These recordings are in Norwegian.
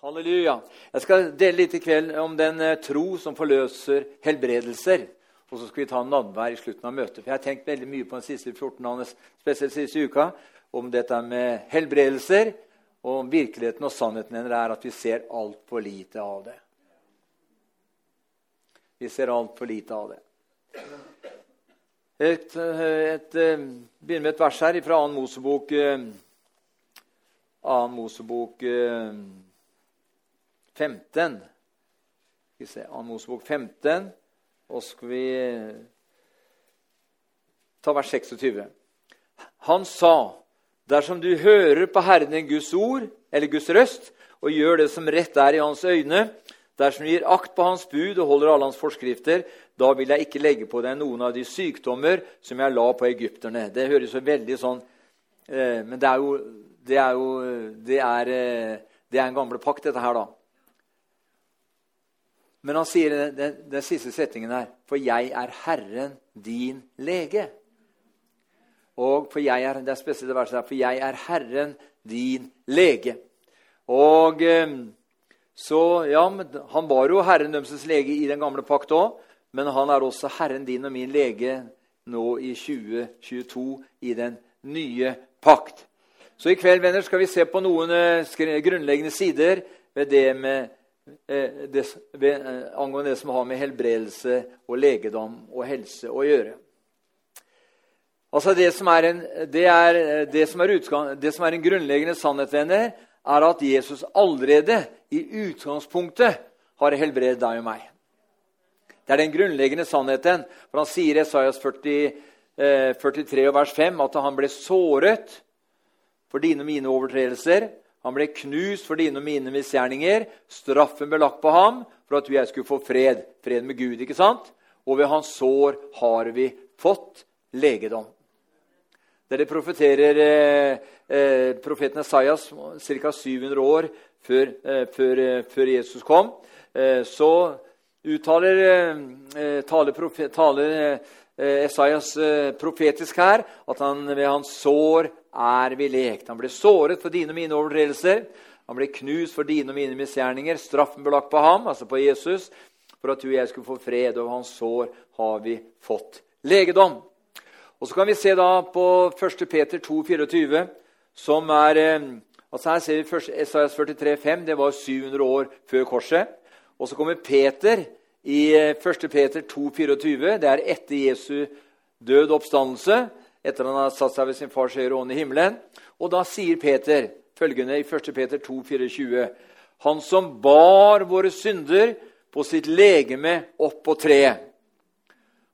Halleluja. Jeg skal dele litt i kveld om den eh, tro som forløser helbredelser. Og så skal vi ta nadvær i slutten av møtet. For Jeg har tenkt veldig mye på den siste 14 dagene, spesielt siste uka, om dette med helbredelser. Og om virkeligheten og sannheten er at vi ser altfor lite av det. Vi ser altfor lite av det. Et, eh, et, eh, begynner med et vers her fra 2. Mosebok, 2. Mosebok 15. Skal vi se, Mosebok 15, og skal vi ta vers 26. Han sa, dersom du hører på Herren din Guds ord, eller Guds røst, og gjør det som rett er i hans øyne, dersom du gir akt på hans bud og holder alle hans forskrifter, da vil jeg ikke legge på deg noen av de sykdommer som jeg la på egypterne. Det høres jo veldig sånn eh, Men det er jo, det er jo det er, eh, det er en gamle pakt, dette her, da. Men han sier den, den, den, siste setningen her For jeg er Herren din lege. Og for jeg er, Det er spesielt verset her. For jeg er Herren din lege. Og ehm, så, ja, Han var jo Herren dømses lege i den gamle pakt òg, men han er også Herren din og min lege nå i 2022 i den nye pakt. Så i kveld venner, skal vi se på noen eh, grunnleggende sider ved det med Eh, det, eh, angående det som har med helbredelse og legedom og helse å gjøre. Altså Det som er en, det er, det som er, utgang, det som er en grunnleggende sannhet, venner, er at Jesus allerede i utgangspunktet har helbredet deg og meg. Det er den grunnleggende sannheten. For Han sier i Esaias 40, eh, 43 vers 5 at han ble såret for dine og mine overtredelser han ble knust for dine og mine misgjerninger. Straffen ble lagt på ham for at du og skulle få fred. Fred med Gud. ikke sant? Og ved hans sår har vi fått legedom. Dere profeterer eh, eh, profeten Esaias ca. 700 år før, eh, før, eh, før, Jesus kom. Eh, så uttaler eh, taler, taler Esaias profetisk her at han ved hans sår er vi lekt. Han ble såret for dine og mine overtredelser. Han ble knust for dine og mine misgjerninger. Straffen ble lagt på ham, altså på Jesus, for at du og jeg skulle få fred. Over hans sår har vi fått legedom. Og Så kan vi se da på 1. Peter 2, 24, som er eh, altså Her ser vi Esaias 43, 5, Det var 700 år før korset. Og så kommer Peter i 1. Eh, Peter 2, 24. Det er etter Jesu død oppstandelse etter han har satt seg ved sin fars høyre ånd i himmelen. Og da sier Peter følgende i 1. Peter 2, 24, Han som bar våre synder på sitt legeme opp på treet,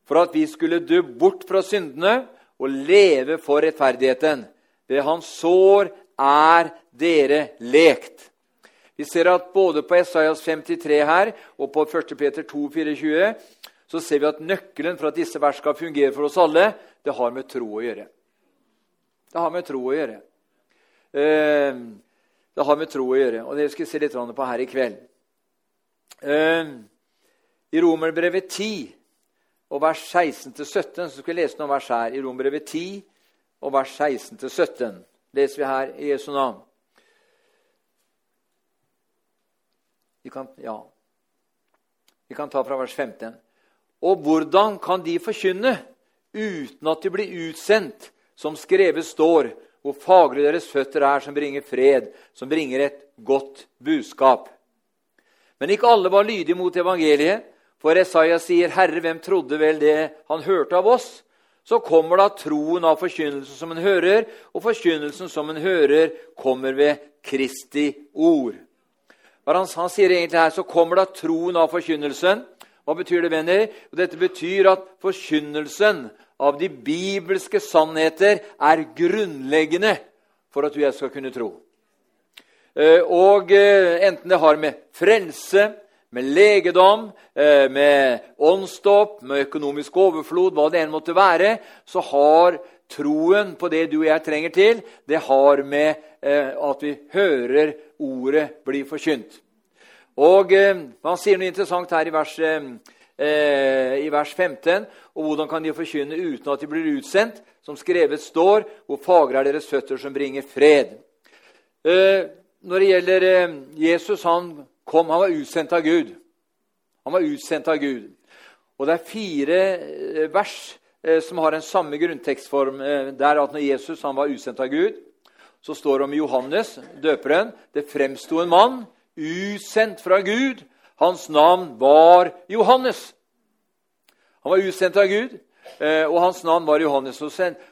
for at vi skulle dø bort fra syndene og leve for rettferdigheten. Ved hans sår er dere lekt. Vi ser at både på Esaias 53 her og på 1. Peter 2, 24 så ser vi at nøkkelen for at disse vers skal fungere for oss alle, det har med tro å gjøre. Det har med tro å gjøre. Ehm, det har med tro å gjøre, og det skal vi se litt på her i kveld. Ehm, I Romerbrevet 10 og vers 16-17 så skal vi lese noen vers her. I Romerbrevet 10 og vers 16-17 leser vi her i Jesu navn. Vi kan, ja. vi kan ta fra vers 15. Og hvordan kan de forkynne uten at de blir utsendt, som skrevet står, hvor fagre deres føtter er, som bringer fred, som bringer et godt budskap. Men ikke alle var lydige mot evangeliet, for Esaias sier, 'Herre, hvem trodde vel det han hørte av oss?' Så kommer da troen av forkynnelsen som en hører, og forkynnelsen som en hører, kommer ved Kristi ord. Han, han sier egentlig her, så kommer da troen av forkynnelsen. Hva betyr det, venner? Dette betyr at forkynnelsen av de bibelske sannheter er grunnleggende for at du og jeg skal kunne tro. Eh, og eh, enten det har med frelse, med legedom, eh, med åndsdåp, med økonomisk overflod, hva det enn måtte være, så har troen på det du og jeg trenger til, det har med at vi hører ordet bli forkynt. Og Han sier noe interessant her i vers, eh, i vers 15. Og hvordan kan de forkynne uten at de blir utsendt? Som skrevet står, hvor fagre er deres føtter som bringer fred. Eh, når det gjelder eh, Jesus, han kom, han var utsendt av Gud. Han var utsendt av Gud. Og det er fire eh, vers eh, som har en samme grunntekstform. der at når Jesus var usendt av Gud, så står det om Johannes, døperen. Det fremsto en mann, usendt fra Gud. Hans navn var Johannes. Han var usendt av Gud. Eh, og hans navn var Johannes.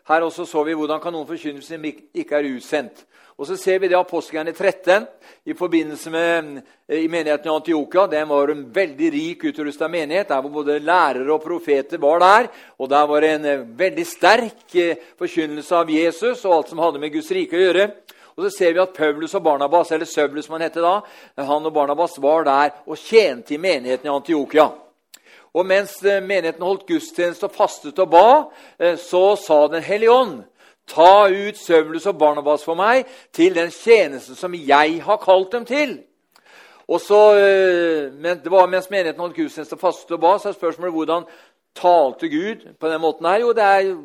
Her også så vi hvordan kan noen forkynne ikke er utsendt. Og så ser vi det apostelgjerningen 13 i forbindelse med eh, i menigheten i Antioka. Den var en veldig rik utrusta menighet, der hvor både lærere og profeter var der. Og der var det en eh, veldig sterk forkynnelse av Jesus og alt som hadde med Guds rike å gjøre. Og så ser vi at Paulus og Barnabas, eller Søvlus som han hette da, han og Barnabas var der og tjente i menigheten i Antiokia. Og mens eh, menigheten holdt gudstjeneste og fastet og ba, eh, så sa Den hellige ånd Ta ut Søvlus og Barnabas for meg til den tjeneste som jeg har kalt dem til. Og så, eh, men det var Mens menigheten holdt gudstjeneste faste og ba, så er spørsmålet hvordan talte Gud på den måten her. Jo, det er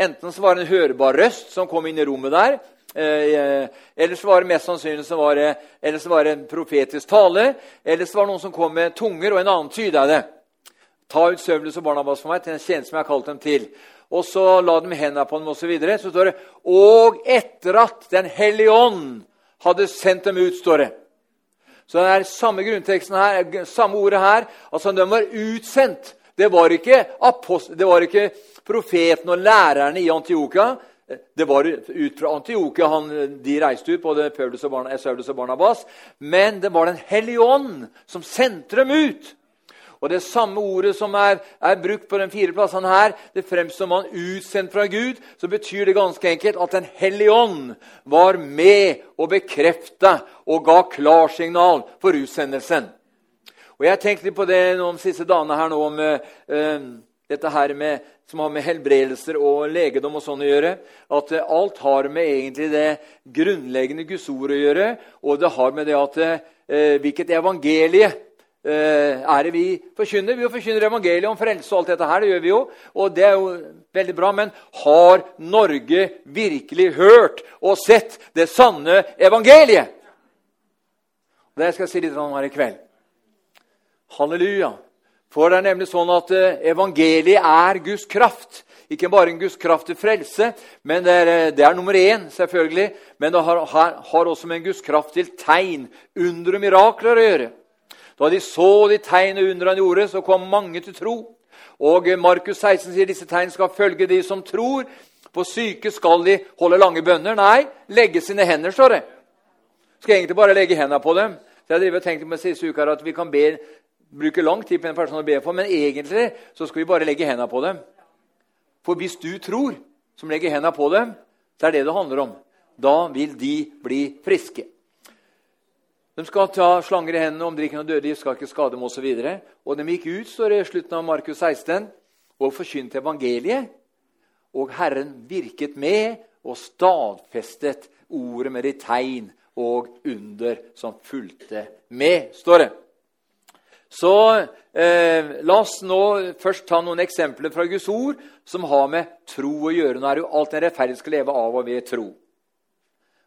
Enten så var det en hørbar røst som kom inn i rommet der, eller så var det mest sannsynlig så var det, eller så var det en profetisk tale, eller så var det noen som kom med tunger, og en annen tyda det. Ta ut Søvlus og Barnabas for meg til den tjeneste som jeg har kalt dem til. Og så la de hendene på dem, osv. Så, videre. så står det Og etter at Den hellige ånd hadde sendt dem ut, står det. Så det er samme grunnteksten her, samme ordet her. Altså, de var utsendt. Det var ikke, det var ikke profeten og lærerne i Antioka. Det var ut fra Antioka de reiste ut, både Paulus og Barnabas. Men det var Den hellige ånd som sendte dem ut. Og det samme ordet som er, er brukt på de fire plassene her, det fremstår man utsendt fra Gud, så betyr det ganske enkelt at Den hellige ånd var med og bekrefta og ga klarsignal for utsendelsen. Og Jeg tenkte litt på det noen siste dagene her nå om uh, dette her med, som har med helbredelser og legedom og sånn å gjøre. At uh, alt har med egentlig det grunnleggende Guds ord å gjøre, og det har med det at uh, hvilket evangelie Eh, er det vi forkynner. Vi forkynner evangeliet om frelse og alt dette her. Det gjør vi jo, og det er jo veldig bra. Men har Norge virkelig hørt og sett det sanne evangeliet? Det skal jeg si litt om her i kveld. Halleluja. For det er nemlig sånn at eh, evangeliet er Guds kraft. Ikke bare en Guds kraft til frelse, men det er, eh, det er nummer én, selvfølgelig. Men det har, har, også med en Guds kraft til tegn, under og mirakler å gjøre. Da de så de tegn og under han gjorde, så kom mange til tro. Og Markus 16 sier disse tegn skal følge de som tror. På syke skal de holde lange bønner. Nei, legge sine hender, står det. Skal egentlig bare legge hendene på dem. Så jeg har tenkt med siste uka at vi kan be, bruke lang tid på en person å be for, men egentlig så skal vi bare legge hendene på dem. For hvis du tror, som legger hendene på dem, så er det det handler om. Da vil de bli friske. De skal ta slanger i hendene, om de ikke noe døde, de skal ikke skade dem osv. Og, og de gikk ut, står det i slutten av Markus 16, og forkynte evangeliet. Og Herren virket med og stadfestet ordet med de tegn og under som fulgte med, står det. Så eh, la oss nå først ta noen eksempler fra Guds ord som har med tro å gjøre. Nå er det jo alt en rettferdig skal leve av og ved tro.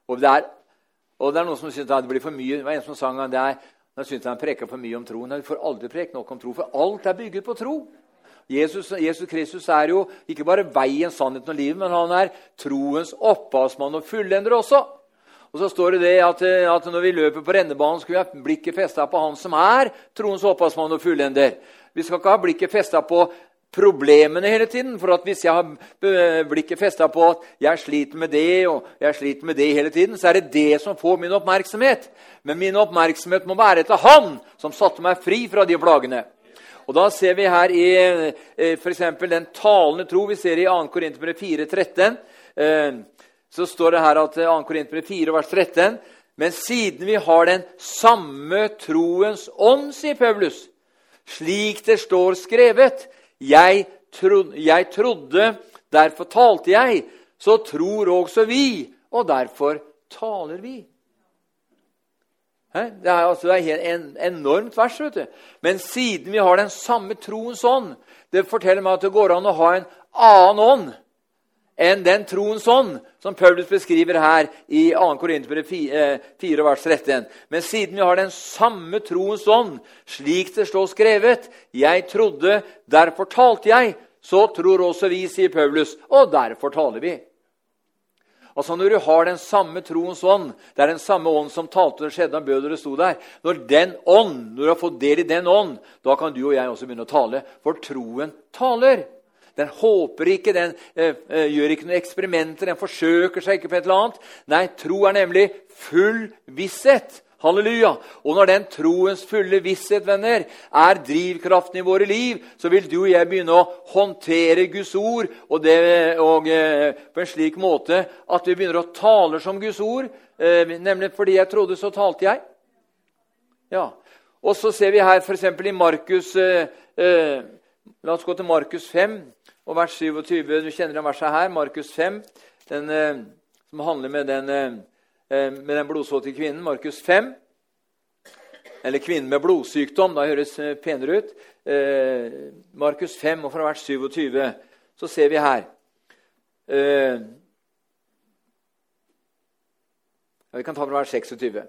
Og det er og det er noen som syns det blir for mye. Det var en som sang det er, han syntes han preka for mye om troen. Han får aldri preke nok om tro, for alt er bygget på tro. Jesus, Jesus, Kristus er jo ikke bare veien, sannheten og livet, men han er troens opphavsmann og fullender også. Og så står det det at, at når vi løper på rennebanen, skal vi ha blikket festa på han som er troens opphavsmann og fullender. Vi skal ikke ha blikket festa på problemene hele tiden. For at hvis jeg har blikket festa på at jeg sliter med det og jeg sliter med det hele tiden, så er det det som får min oppmerksomhet. Men min oppmerksomhet må være etter Han som satte meg fri fra de plagene. Og Da ser vi her i eh, f.eks. den talende tro vi ser i 2. Korinterbrev 4, 13. Eh, så står det her at 2. Eh, Korinterbrev 4, vers 13. Men siden vi har den samme troens ånd, sier Paulus, slik det står skrevet jeg trodde, jeg trodde, derfor talte jeg. Så tror også vi, og derfor taler vi. Det er, altså, det en enormt vers. vet du. Men siden vi har den samme troens ånd Det forteller meg at det går an å ha en annen ånd enn den troens ånd som Paulus beskriver her i 2. Korinterbrev 4, 4, vers 13. Men siden vi har den samme troens ånd, slik det står skrevet 'Jeg trodde, derfor talte jeg', så tror også vi, sier Paulus, og derfor taler vi. Altså Når du har den samme troens ånd, det er den samme ånd som talte og skjedde og bød og det sto der Når den ånd, når du har fått del i den ånd, da kan du og jeg også begynne å tale. For troen taler. Den håper ikke, den eh, eh, gjør ikke noen eksperimenter, den forsøker seg ikke på et eller annet. Nei, tro er nemlig full visshet. Halleluja! Og når den troens fulle visshet venner, er drivkraften i våre liv, så vil du og jeg begynne å håndtere Guds ord og, det, og eh, på en slik måte at vi begynner å tale som Guds ord. Eh, nemlig fordi jeg trodde, så talte jeg. Ja. Og så ser vi her f.eks. i Markus eh, eh, La oss gå til Markus 5 og vers 27. Du kjenner den verset her, Markus 5, den, eh, som handler med den, eh, eh med den blodsvåte kvinnen. Markus 5. Eller kvinnen med blodsykdom. Da høres penere ut. Markus 5, og fra vers 27, så ser vi her ja, Vi kan ta fra vers 26.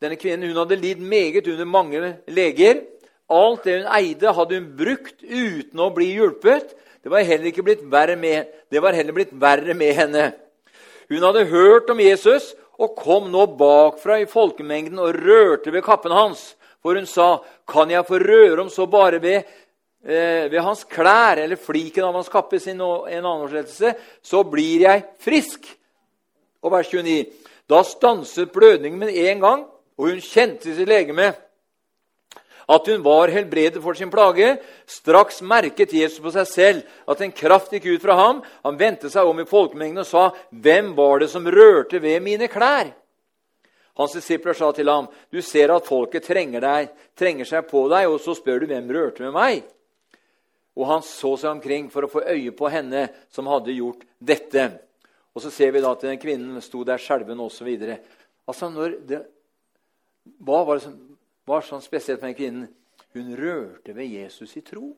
Denne kvinnen hun hadde lidd meget under mange leger. Alt det hun eide, hadde hun brukt uten å bli hjulpet. Det var heller, ikke blitt verre med, det var heller blitt verre med henne. Hun hadde hørt om Jesus og kom nå bakfra i folkemengden og rørte ved kappen hans. For hun sa, 'Kan jeg få røre om så bare ved, eh, ved hans klær' eller fliken av hans kappe, sin en annen oversettelse, 'så blir jeg frisk'. Og vers 29. Da stanset blødningen med en gang, og hun kjente sitt legeme at hun var helbredet for sin plage. Straks merket Jesus på seg selv at en kraft gikk ut fra ham. Han vendte seg om i folkemengden og sa, 'Hvem var det som rørte ved mine klær?' Hans disipler sa til ham, 'Du ser at folket trenger, deg, trenger seg på deg, og så spør du hvem rørte med meg?' Og han så seg omkring for å få øye på henne som hadde gjort dette. Og så ser vi da at den kvinnen sto der skjelven osv. Altså, hva var det som var sånn spesielt med kvinnen. Hun rørte ved Jesus i tro.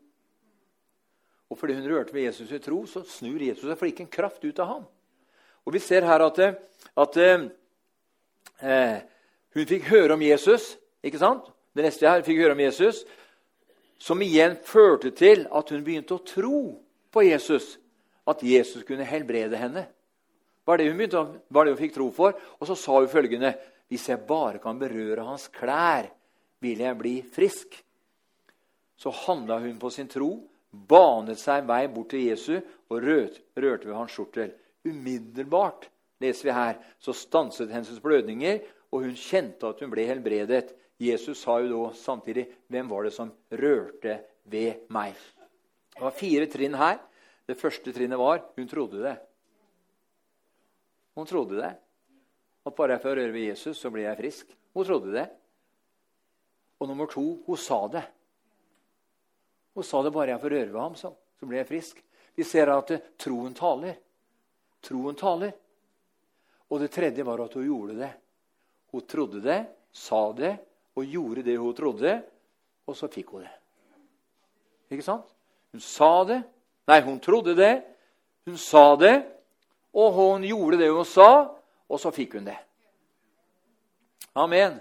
Og fordi hun rørte ved Jesus i tro, så snur Jesus seg, for det gikk en kraft ut av ham. Og Vi ser her at, at eh, hun fikk høre om Jesus. ikke sant? Det neste her fikk høre om Jesus, Som igjen førte til at hun begynte å tro på Jesus. At Jesus kunne helbrede henne. Var det hun, begynte, var det hun fikk tro for. Og så sa hun følgende.: Hvis jeg bare kan berøre hans klær, vil jeg bli frisk. Så handla hun på sin tro, banet seg vei bort til Jesu og rørte ved hans skjortel. Umiddelbart leser vi her, så stanset hennes blødninger, og hun kjente at hun ble helbredet. Jesus sa jo da samtidig, 'Hvem var det som rørte ved meg?' Det var fire trinn her. Det første trinnet var hun trodde det. Hun trodde det. At bare jeg får røre ved Jesus, så blir jeg frisk. Hun trodde det. Og nummer to hun sa det. Hun sa det bare jeg får røre ved ham, så, så blir jeg frisk. Vi ser at uh, troen taler. Troen taler. Og det tredje var at hun gjorde det. Hun trodde det, sa det og gjorde det hun trodde, og så fikk hun det. Ikke sant? Hun sa det. Nei, hun trodde det. Hun sa det, og hun gjorde det hun sa, og så fikk hun det. Amen.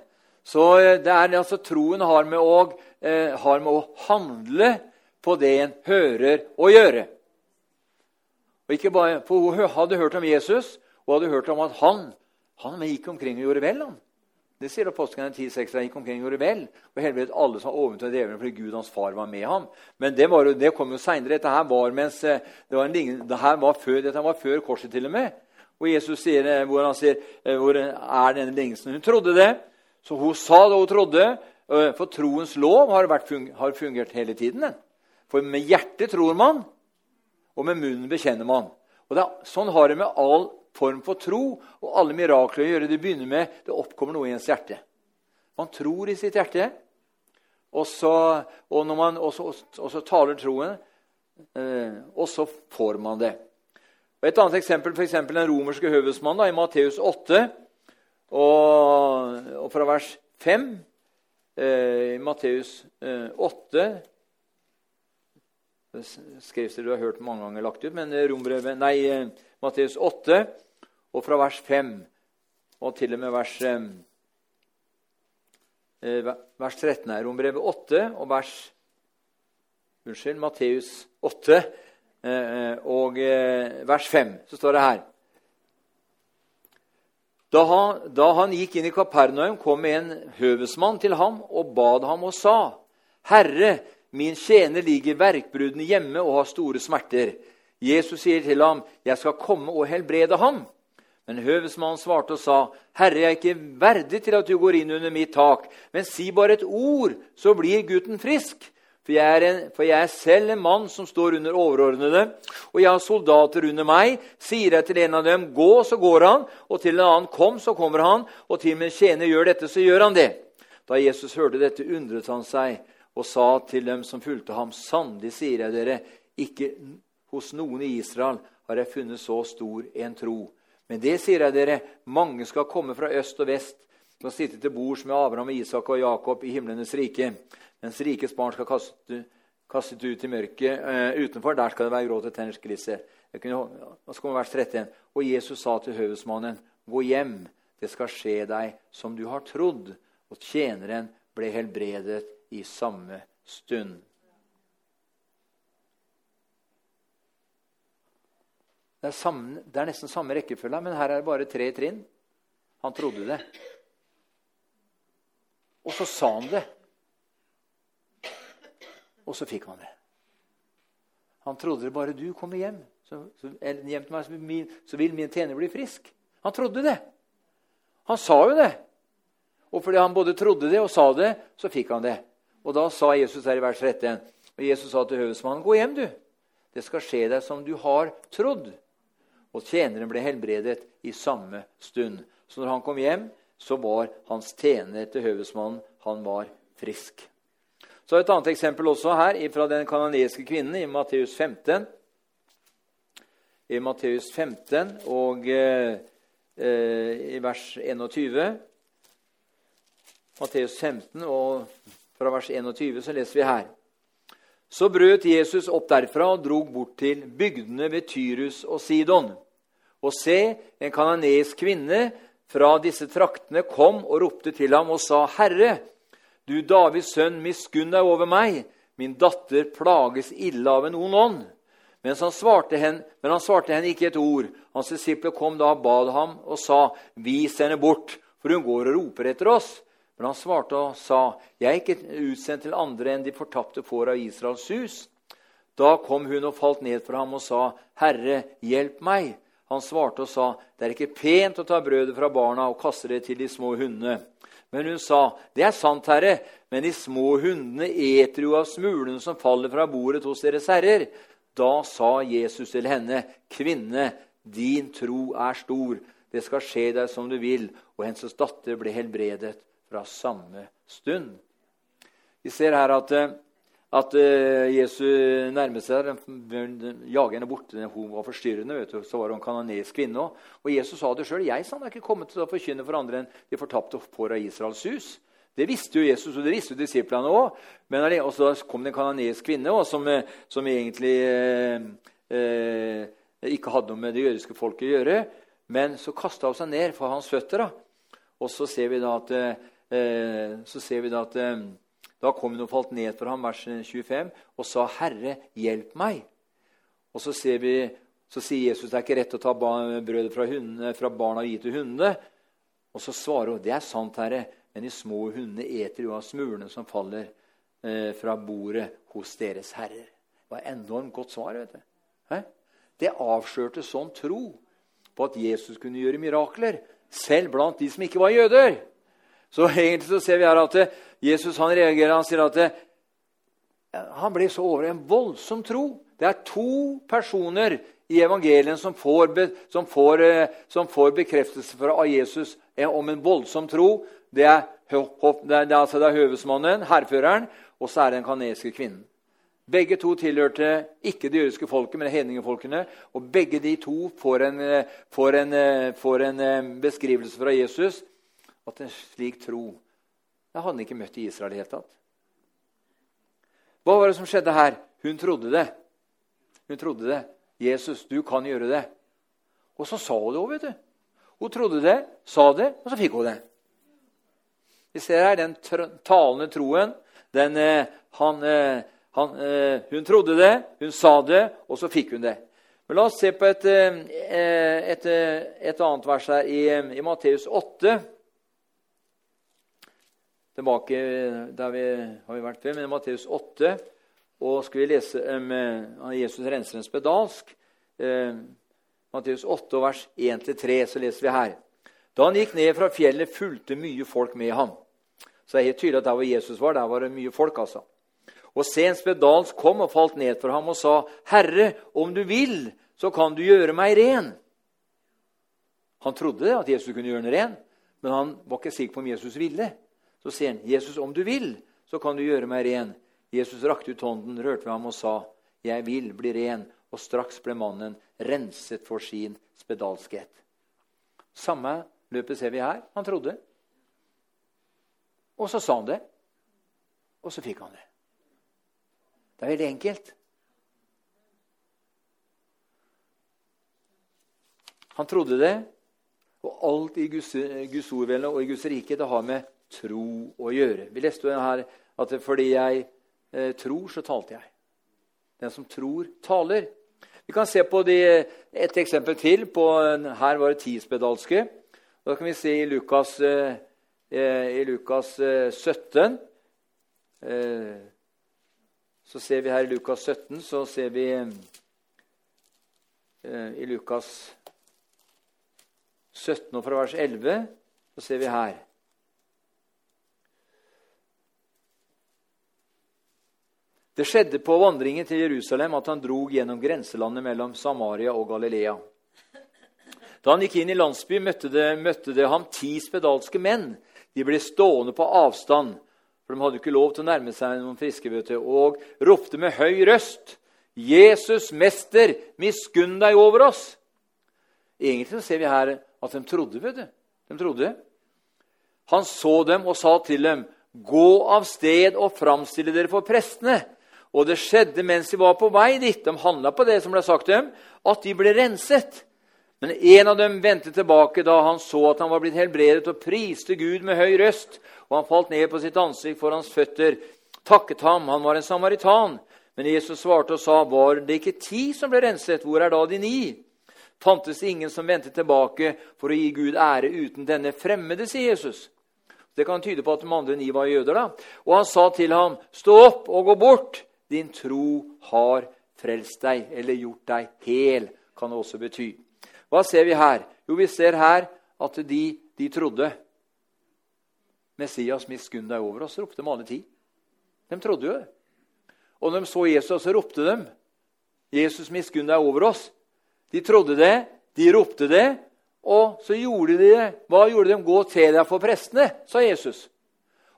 Så eh, det er altså troen har med, å, eh, har med å handle på det en hører å gjøre. Og ikke bare, for Hun hadde hørt om Jesus og hadde hørt om at han, han gikk omkring og gjorde vel. han. Det sier Apostlene 10,6. Han gikk omkring og gjorde vel. Og helbredet alle som var ovenfor djevelen fordi Gud hans far var med ham. Men det, var, det kom jo seinere. Dette her var mens, eh, det var en, det her var før, dette var før korset, til og med. Og Jesus sier, hvor han sier hvor er denne lignelsen. Hun trodde det. Så hun sa det hun trodde, eh, for troens lov har, har fungert hele tiden. For med hjertet tror man, og med munnen bekjenner man. Og det, Sånn har det med all form for tro og alle mirakler å gjøre. Det begynner med det oppkommer noe i ens hjerte. Man tror i sitt hjerte, og så, og man, og så, og så taler troen, eh, og så får man det. Et annet eksempel for eksempel, den romerske høvedsmannen i Matteus 8 og, og fra vers 5 eh, i Matteus eh, 8 Det skrives det du har hørt mange ganger lagt ut, men Rombrevet, nei, Matteus 8, og fra vers 5 og til og med vers, vers 13 er Rombrevet 8 og vers Unnskyld, Matteus 8 og vers 5. Så står det her da han, da han, gikk inn i Kapernaum, kom en høvesmann til ham og bad ham og sa:" Herre, min tjener ligger verkbrudden hjemme og har store smerter. Jesus sier til ham, 'Jeg skal komme og helbrede ham.' Men høvesmannen svarte og sa, 'Herre, jeg er ikke verdig til at du går inn under mitt tak.' 'Men si bare et ord, så blir gutten frisk.' For jeg, er en, for jeg er selv en mann som står under overordnede, og jeg har soldater under meg. Sier jeg til en av dem, 'Gå', så går han, og til en annen, 'Kom', så kommer han, og til min tjener, 'Gjør dette', så gjør han det. Da Jesus hørte dette, undret han seg og sa til dem som fulgte ham, 'Sannelig sier jeg dere, ikke hos noen i Israel har jeg funnet så stor en tro.' Men det sier jeg dere, mange skal komme fra øst og vest, og sitte til bords med Abraham, Isak og Jakob i himlenes rike mens rikets barn skal kaste, kastet ut i mørket eh, utenfor. Der skal det være gråt og tennerskrise. Og så kommer vers 31. Og Jesus sa til høvesmannen, gå hjem, det skal skje deg som du har trodd. Og tjeneren ble helbredet i samme stund. Det er, samme, det er nesten samme rekkefølge, men her er det bare tre trinn. Han trodde det. Og så sa han det. Og så fikk han det. Han trodde det bare du kommer hjem, så, hjem til meg, så, min, så vil min tjener bli frisk. Han trodde det. Han sa jo det. Og fordi han både trodde det og sa det, så fikk han det. Og da sa Jesus her i vers 13, og Jesus sa til høvesmannen, 'Gå hjem, du. Det skal skje deg som du har trodd.' Og tjeneren ble helbredet i samme stund. Så når han kom hjem, så var hans tjener til høvesmannen han var frisk. Så Et annet eksempel også her fra den kanadiske kvinnen i Matteus 15. I Matteus 15 og eh, eh, i vers 21. Matteus 15 og fra vers 21 så leser vi her. Så brøt Jesus opp derfra og drog bort til bygdene ved Tyrus og Sidon. Og se, en kanadisk kvinne fra disse traktene kom og ropte til ham og sa, 'Herre, du Davids sønn, miskunn deg over meg. Min datter plages ille av en ond ånd. Men han svarte henne, ikke et ord. Hans disipler kom da og bad ham og sa, Vis henne bort, for hun går og roper etter oss. Men han svarte og sa, Jeg er ikke utsendt til andre enn de fortapte får av Israels hus. Da kom hun og falt ned for ham og sa, Herre, hjelp meg. Han svarte og sa, Det er ikke pent å ta brødet fra barna og kaste det til de små hundene. Men hun sa, 'Det er sant, Herre, men de små hundene eter jo av smulene som faller fra bordet hos deres herrer.' Da sa Jesus til henne, 'Kvinne, din tro er stor. Det skal skje deg som du vil.' Og hennes datter ble helbredet fra samme stund. Vi ser her at eh, at uh, Jesu nærmet seg, jager henne bort. Hun var forstyrrende. vet du, Så var hun en kvinne òg. Og Jesus sa det sjøl. Jeg sa han er ikke kommet til å forkynne for andre enn de fortapte får av Israels hus. Det visste jo Jesus, og det visste jo disiplene òg. Og så kom det en kanonisk kvinne også, som, eh, som, egentlig eh, eh, ikke hadde noe med det jødiske folket å gjøre. Men så kasta hun seg ned for hans føtter. Da. Og så ser vi da at, eh, så ser vi da at da kom hun og falt ned for ham, vers 25, og sa, 'Herre, hjelp meg.' Og så, vi, så sier Jesus det er ikke rett å ta brødet fra, fra barna og gi til hundene. Og så svarer hun, 'Det er sant, Herre, men de små hundene eter jo av smulene som faller eh, fra bordet hos deres herrer.' Det var enormt godt svar. vet du. Hæ? Det avslørte sånn tro på at Jesus kunne gjøre mirakler, selv blant de som ikke var jøder. Så egentlig så ser vi her at Jesus han reagerer. Han sier at det, eh, han blir så over en voldsom tro. Det er to personer i evangelien som får, som får, eh, som får bekreftelse av Jesus om en voldsom tro. Det er, det er, altså det er høvesmannen, hærføreren, og så er det den kanadiske kvinnen. Begge to tilhørte ikke det jødiske folket, men hedningefolkene. Og begge de to får en, får en, får en beskrivelse fra Jesus at en slik tro det hadde han ikke møtt i Israel i det hele tatt. Hva var det som skjedde her? Hun trodde det. Hun trodde det. 'Jesus, du kan gjøre det.' Og så sa hun det òg, vet du. Hun trodde det, sa det, og så fikk hun det. Vi ser her den talende troen. Den, eh, han, eh, han, eh, hun trodde det, hun sa det, og så fikk hun det. Men La oss se på et, et, et annet vers her i, i Matteus 8. Tilbake der vi har vi vært før, men Matteus 8. Og skal vi lese om um, Jesus renser en spedalsk. Eh, Matteus 8, vers 1-3, så leser vi her. Da han gikk ned fra fjellet, fulgte mye folk med ham. Så det er helt tydelig at der hvor Jesus var, der var det mye folk. altså. Og se, spedalsk kom og falt ned for ham og sa, 'Herre, om du vil, så kan du gjøre meg ren.' Han trodde at Jesus kunne gjøre ham ren, men han var ikke sikker på om Jesus ville. Så sier han, 'Jesus, om du vil, så kan du gjøre meg ren.' Jesus rakte ut hånden, rørte ved ham og sa, 'Jeg vil bli ren.' Og straks ble mannen renset for sin spedalskhet. Samme løpet ser vi her. Han trodde. Og så sa han det. Og så fikk han det. Det er veldig enkelt. Han trodde det, og alt i Guds, Guds ordvelde og i Guds rike det har med tro å gjøre. Vi leste jo her at fordi jeg eh, tror, så talte jeg. Den som tror, taler. Vi kan se på de, et eksempel til. På, her var det ti spedalske. Da kan vi se i Lukas eh, Eh, i Lukas 17 eh, eh, Så ser vi her i Lukas 17 så ser vi I Lukas 17 og fra vers 11 så ser vi her Det skjedde på vandringen til Jerusalem at han drog gjennom grenselandet mellom Samaria og Galilea. Da han gikk inn i landsbyen, møtte det, møtte det ham ti spedalske menn de ble stående på avstand, for de hadde ikke lov til å nærme seg noen friske, vet og ropte med høy røst, 'Jesus, Mester, miskunn deg over oss!' Egentlig ser vi her at de trodde. vet du. De trodde. Han så dem og sa til dem, 'Gå av sted og framstille dere for prestene.' Og det skjedde mens de var på vei dit, de handla på det som ble sagt dem, at de ble renset. Men en av dem vendte tilbake da han så at han var blitt helbredet, og priste Gud med høy røst. Og han falt ned på sitt ansikt for hans føtter, takket ham. Han var en samaritan. Men Jesus svarte og sa, 'Var det ikke ti som ble renset? Hvor er da de ni?' Fantes ingen som vendte tilbake for å gi Gud ære uten denne fremmede, sier Jesus. Det kan tyde på at de andre ni var jøder. da. Og han sa til ham, 'Stå opp og gå bort. Din tro har frelst deg', eller 'gjort deg hel', kan det også bety. Hva ser vi her? Jo, vi ser her at de, de trodde. Messias, miskunn deg over oss, ropte de alle ti. De trodde jo det. Og når de så Jesus, så ropte de. Jesus, miskunn deg over oss. De trodde det, de ropte det, og så gjorde de det. Hva gjorde de? Gå til deg for prestene, sa Jesus.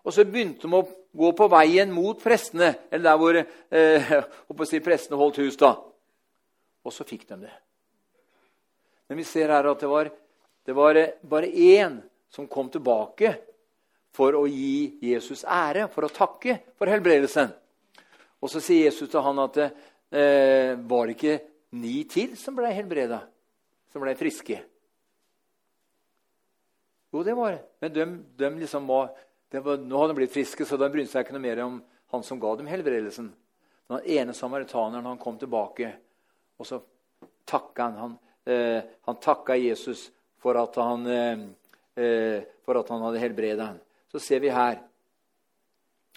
Og så begynte de å gå på veien mot prestene, eller der hvor eh, si, prestene holdt hus. da. Og så fikk de det. Men vi ser her at det var, det var bare én som kom tilbake for å gi Jesus ære, for å takke for helbredelsen. Og så sier Jesus til han at eh, var det ikke ni til som ble helbreda, som ble friske? Jo, det var det. Men de, de liksom var, var, Nå hadde de blitt friske, så de brydde seg ikke noe mer om han som ga dem helbredelsen. Den ene samaritaneren han kom tilbake, og så takka han. han eh, han takka Jesus for at han, eh, eh for at han hadde helbreda ham. Så ser vi her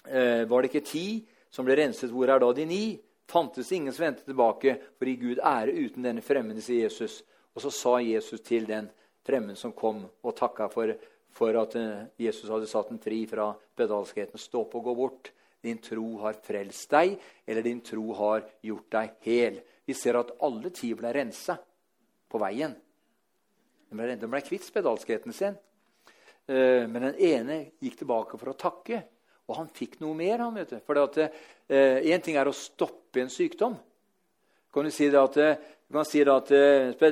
eh, Var det ikke ti som ble renset? Hvor er da de ni? Fantes ingen som vendte tilbake for å gi Gud ære uten denne fremmede, sier Jesus. Og så sa Jesus til den fremmede som kom, og takka for, for at eh, Jesus hadde satt den fri fra bedalskheten. Stå opp og gå bort. Din tro har frelst deg, eller din tro har gjort deg hel. Vi ser at alle ti ble rensa på veien. De ble, de ble kvitt spedalskheten sin. Eh, men den ene gikk tilbake for å takke, og han fikk noe mer. han vet du. For Én eh, ting er å stoppe en sykdom. Kan du si det at Du kan si at eh,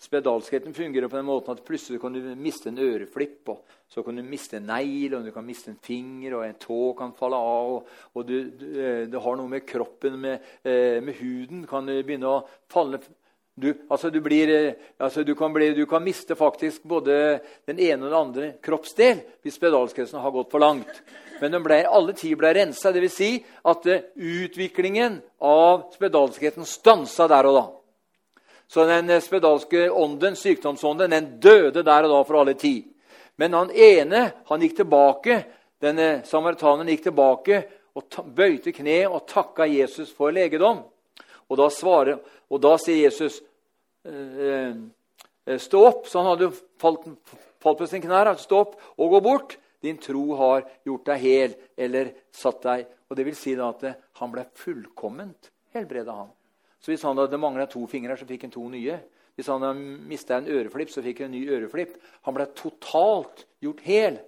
Spedalskheten fungerer på den måten at plutselig kan du miste en øreflipp. og Så kan du miste en negl, og du kan miste en finger, og en tå kan falle av. og, og du, du, du, har noe med kroppen, med, eh, med huden, kan du begynne å falle du, altså du, blir, altså kan bli, du, kan miste faktisk både den ene og den andre kroppsdel hvis spedalskheten har gått for langt. Men ble, alle ti ble rensa. Dvs. Si at utviklingen av spedalskheten stansa der og da. Så den eh, spedalske ånden, sykdomsånden den døde der og da for alle ti. Men han ene han gikk tilbake, denne samaritaneren gikk tilbake og bøyte kne og takka Jesus for legedom. Og da, svarer, og da sier Jesus eh, eh, Stå opp. Så han hadde falt, falt på sin knær. Stå opp og gå bort. Din tro har gjort deg hel, eller satt deg Og Det vil si da at han ble fullkomment helbreda, han. Så hvis han hadde mangla to fingre, så fikk han to nye. Hvis han hadde mista en øreflipp, så fikk han en ny øreflipp. Han ble totalt gjort hel.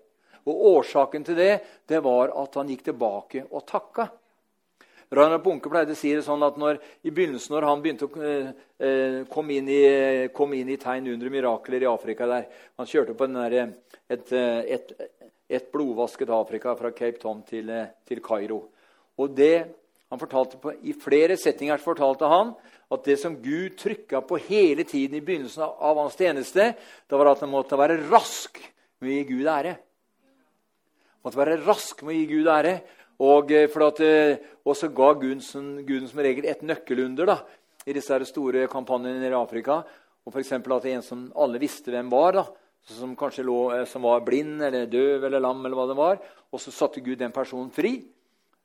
Og Årsaken til det det var at han gikk tilbake og takka. Reinhard Bunke pleide å si det sånn at når, i begynnelsen, når han begynte å eh, kom, komme, inn i, kom inn i tegn under mirakler i Afrika der, Han kjørte på der, et, et, et, blodvasket Afrika fra Cape Town til, til Kairo. Og det på, I flere settinger fortalte han at det som Gud trykka på hele tiden i begynnelsen av hans tjeneste, det var at han måtte være rask med å gi Gud ære. Han måtte være rask med å gi Gud ære. Og, eh, at, eh, og så ga Gud, som regel et nøkkelunder da, i disse store kampanjene i Afrika. Og f.eks. at en som alle visste hvem var, da, som kanskje lå, eh, som var blind eller døv eller lam, eller hva det var, og så satte Gud den personen fri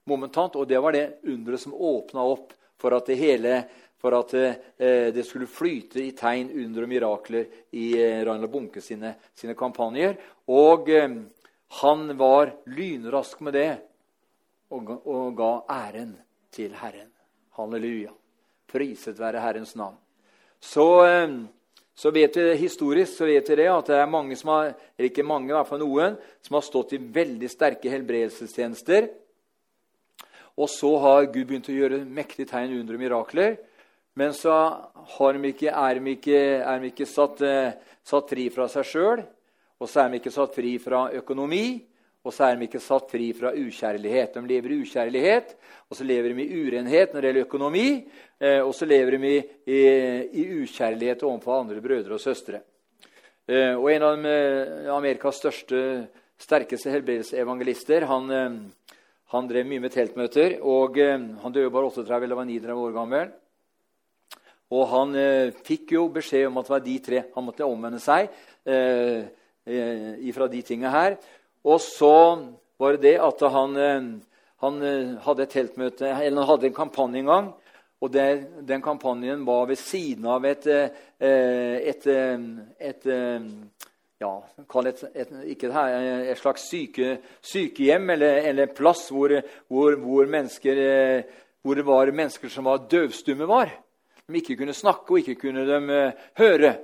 momentant. Og det var det underet som åpna opp for at det hele for at eh, det skulle flyte i tegn, under og mirakler i Ragnar Bunke sine, sine kampanjer. Og eh, han var lynrask med det og, og, ga æren til Herren. Halleluja. Priset være Herrens navn. Så, eh, så vet vi historisk så vet vi det at det er mange som har, eller ikke mange, i hvert fall noen, som har stått i veldig sterke helbredelsestjenester og så har Gud begynt å gjøre mektige tegn, under mirakler. Men så de ikke, er de ikke, er de ikke satt, eh, satt, fri fra seg sjøl, og så er de ikke satt fri fra økonomi, og så er de ikke satt fri fra ukjærlighet. De lever i ukjærlighet, og så lever de i urenhet når det gjelder økonomi, eh, og så lever de i, i, i ukjærlighet overfor andre brødre og søstre. Eh, og en av Amerikas største, sterkeste helbredelsesevangelister, han han drev mye med teltmøter. og eh, Han døde bare 38 eller var 39 år gammel. Og han eh, fikk jo beskjed om at det var de tre han måtte omvende seg eh, ifra fra de tinga her. Og så var det det at han, eh, han eh, hadde et teltmøte, eller han hadde en kampanje en gang. Og det, den kampanjen var ved siden av et, et, et, et ja, et, et, ikke her, et slags syke, sykehjem eller, eller plass hvor, hvor, hvor, hvor, det var mennesker som var døvstumme, var. De ikke kunne snakke, og ikke kunne de uh, høre.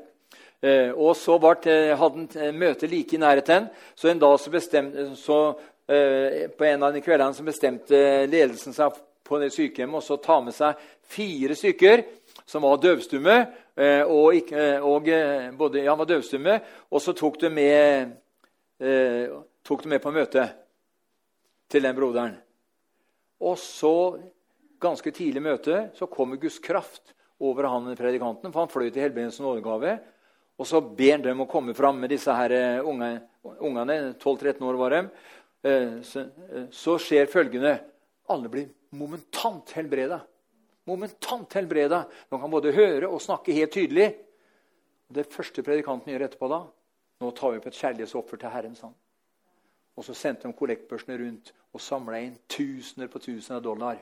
Uh, og så hadde han møte like i nærheten. Så en dag så bestemte, så, på en av de kveldene så bestemte ledelsen seg på det sykehjemmet så ta med seg fire stykker som var døvstumme. Eh, og, eh, og eh, både, han var døvstumme, og så tok du med, tok du med på møte til den broderen. Og så, ganske tidlig i møtet, så kommer Guds kraft over han predikanten, for han fløy til helbredelsens nådegave. Og så ber han dem å komme fram med disse her ungene. 12-13 år var de. Så, så skjer følgende. Alle blir momentant helbreda momentant helbreda. De kan både høre og snakke helt tydelig. Det første predikanten gjør etterpå da, nå tar vi opp et kjærlighetsoffer til Herren. Sånn. Og så sendte de kollektbørsene rundt og samla inn tusener på tusener av dollar.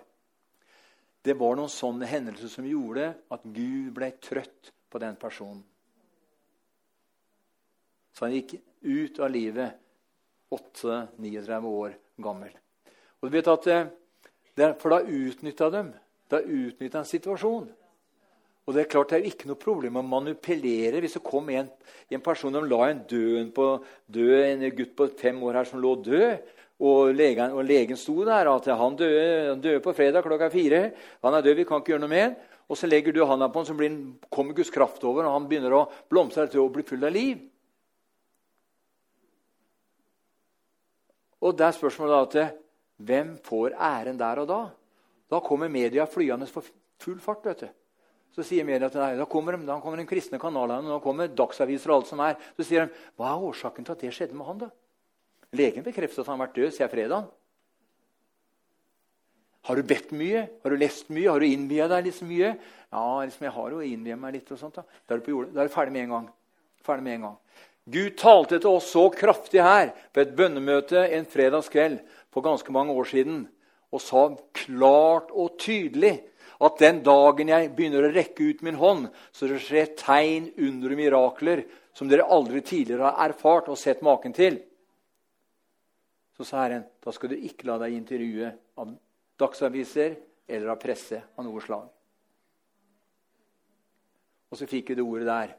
Det var noen sånne hendelser som gjorde at Gud ble trøtt på den personen. Så han gikk ut av livet 8-39 år gammel. Og du vet at eh, For da utnytta de da utnytter han situasjonen. Og Det er klart det er ikke noe problem å manipulere hvis det kom en, en person som la en død, på, død, en gutt på fem år her som lå død. og legen, og legen sto der at han døde, han døde, på fredag klokka fire. Han er død, vi kan ikke gjøre noe med Og så legger du handa på han, så blir, kommer Guds kraft over, og han begynner å blomstre til å bli full av liv. Og det er spørsmålet da at hvem får æren der og da? Da kommer media flyende for full fart. vet du. Så sier media til deg, da kommer, de, da kommer den kristne kanalene, da kommer dagsaviser og alt som er. Så sier de, hva er årsaken til at det skjedde med han da? Legen bekrefter at han har vært død siden fredag. Har du bedt mye? Har du lest mye? Har du innvia deg liksom mye? Ja, liksom, jeg har jo innvia meg litt. og sånt. Da, da er du. Da er du ferdig med. Ferdig med en gang. Gud talte til oss så kraftig her på et bønnemøte en fredagskveld for ganske mange år siden og sa klart og tydelig at den dagen jeg begynner å rekke ut min hånd, så det skjer tegn, under og mirakler som dere aldri tidligere har erfart og sett maken til. Så sa Herren da skal du ikke la deg intervjue av dagsaviser eller av presse av noe slag. Og så fikk vi det ordet der.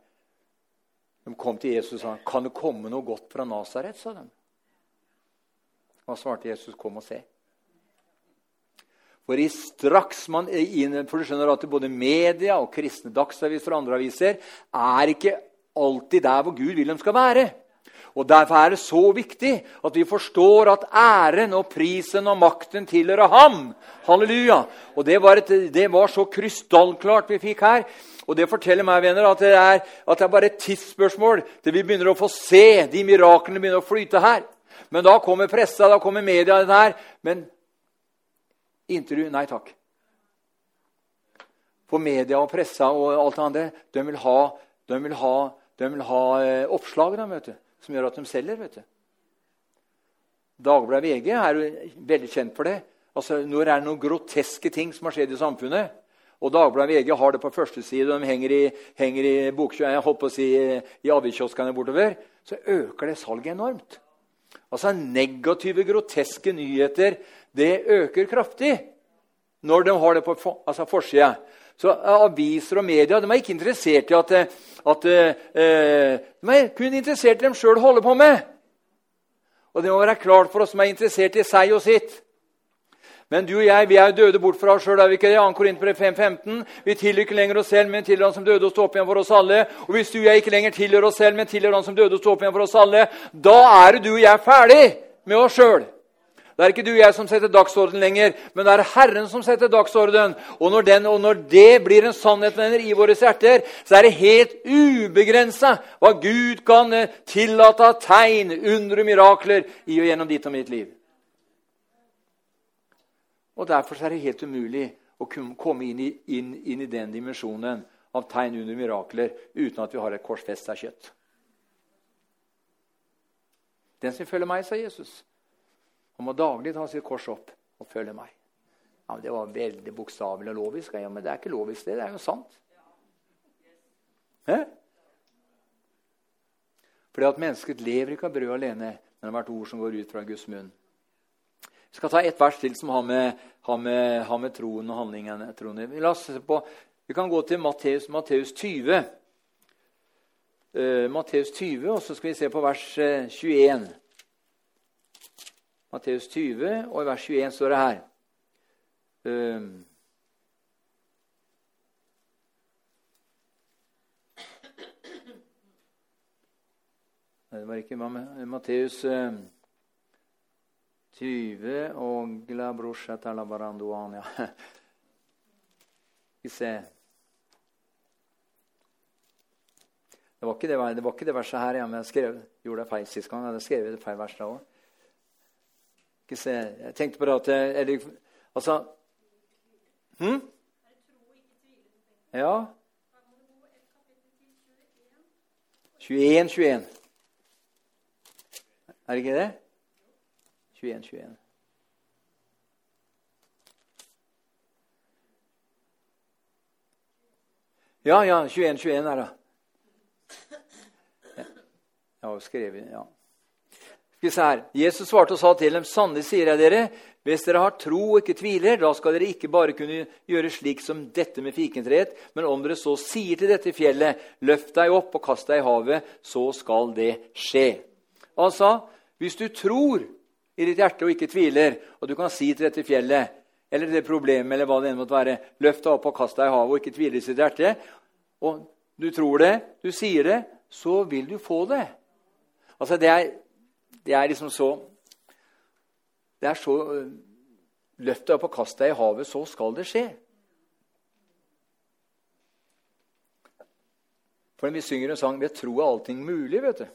De kom til Jesus og sa, 'Kan det komme noe godt fra Nasaret?' sa de. Hva svarte Jesus? 'Kom og se'. For i straks man for du skjønner at Både media og kristne dagsaviser og andre aviser er ikke alltid der hvor Gud vil de skal være. Og Derfor er det så viktig at vi forstår at æren og prisen og makten tilhører ham. Halleluja! Og Det var, et, det var så krystallklart vi fikk her. Og Det forteller meg venner, at det, er, at det er bare et tidsspørsmål til vi begynner å få se de miraklene begynner å flyte her. Men da kommer pressa, da kommer media. denne her. Men intervju nei takk. For media og pressa og alt det andre, de vil ha, de vil ha, de vil ha eh, oppslag da, vet du, som gjør at de selger. vet du. Dagbladet VG er jo veldig kjent for det. Altså, Når det er noen groteske ting som har skjedd i samfunnet, og Dagbladet VG har det på første side, og de henger i, henger i, jeg holdt å si, i aviskioskene bortover, så øker det salget enormt. Altså Negative, groteske nyheter det øker kraftig når de har det på for, altså forsida. Så Aviser og media de er ikke interessert i at, at eh, De er kun interessert i dem sjøl holder på med. Og det må være klart for oss som er interessert i seg og sitt. Men du og jeg vi er døde bort fra oss sjøl. 5.15. Vi tilhører ikke lenger oss selv, men tilhører Han som døde og sto opp igjen for oss alle. Og hvis du og jeg ikke lenger tilhører oss selv, men tilhører Han som døde og sto opp igjen for oss alle, da er du og jeg ferdig med oss sjøl. Det er ikke du og jeg som setter dagsorden lenger, men det er Herren som setter dagsorden. Og når, den, og når det blir en sannhet venner, i våre hjerter, så er det helt ubegrensa hva Gud kan eh, tillate av tegn, under og mirakler i og gjennom ditt og mitt liv. Og Derfor er det helt umulig å komme inn i, inn, inn i den dimensjonen av tegn under mirakler uten at vi har et korsfesta kjøtt. Den som følger meg, sa Jesus, han må daglig ta sitt kors opp og følge meg. Ja, men Det var veldig bokstavelig og lovisk. Ja, men det er ikke lovisk, det. Det er jo sant. Hæ? Fordi at mennesket lever ikke av brød alene, men har vært ord som går ut fra Guds munn. Vi skal ta ett vers til som har med, har med, har med troen og handlingene se på, Vi kan gå til Matteus, Matteus 20. Uh, Matteus 20, og så skal vi se på vers uh, eh, 21. Matteus 20, og i vers 21 står det her um, Det var ikke Matteus uh, 20 og la brosja talabaranduania. Skal vi se det var, det, det var, ikke det, verset her, ja, men jeg skrev, gjorde det feil sist gang. Jeg hadde skrevet det feil vers da òg. Jeg tenkte på det at eller, Altså hm? Ja. 21, 21. Er det ikke det? 21, 21. Ja, ja, 21, 21 er det. Jeg har jo skrevet ja. Skal se her. Jesus svarte og sa til dem, 'Sannelig sier jeg dere, hvis dere har tro og ikke tviler, da skal dere ikke bare kunne gjøre slik som dette med fikentreet, men om dere så sier til dette fjellet, 'Løft deg opp og kast deg i havet', så skal det skje. Altså, hvis du tror i ditt hjerte og ikke tviler, og du kan si til dette fjellet eller det problemet eller hva det enn måtte være, løft deg opp og kast deg i havet og ikke tvile i sitt hjerte, og du tror det, du sier det, så vil du få det. Altså, det er, det er liksom så Det er så Løft deg opp og kast deg i havet, så skal det skje. For vi synger en sang ved tro er allting mulig. vet du.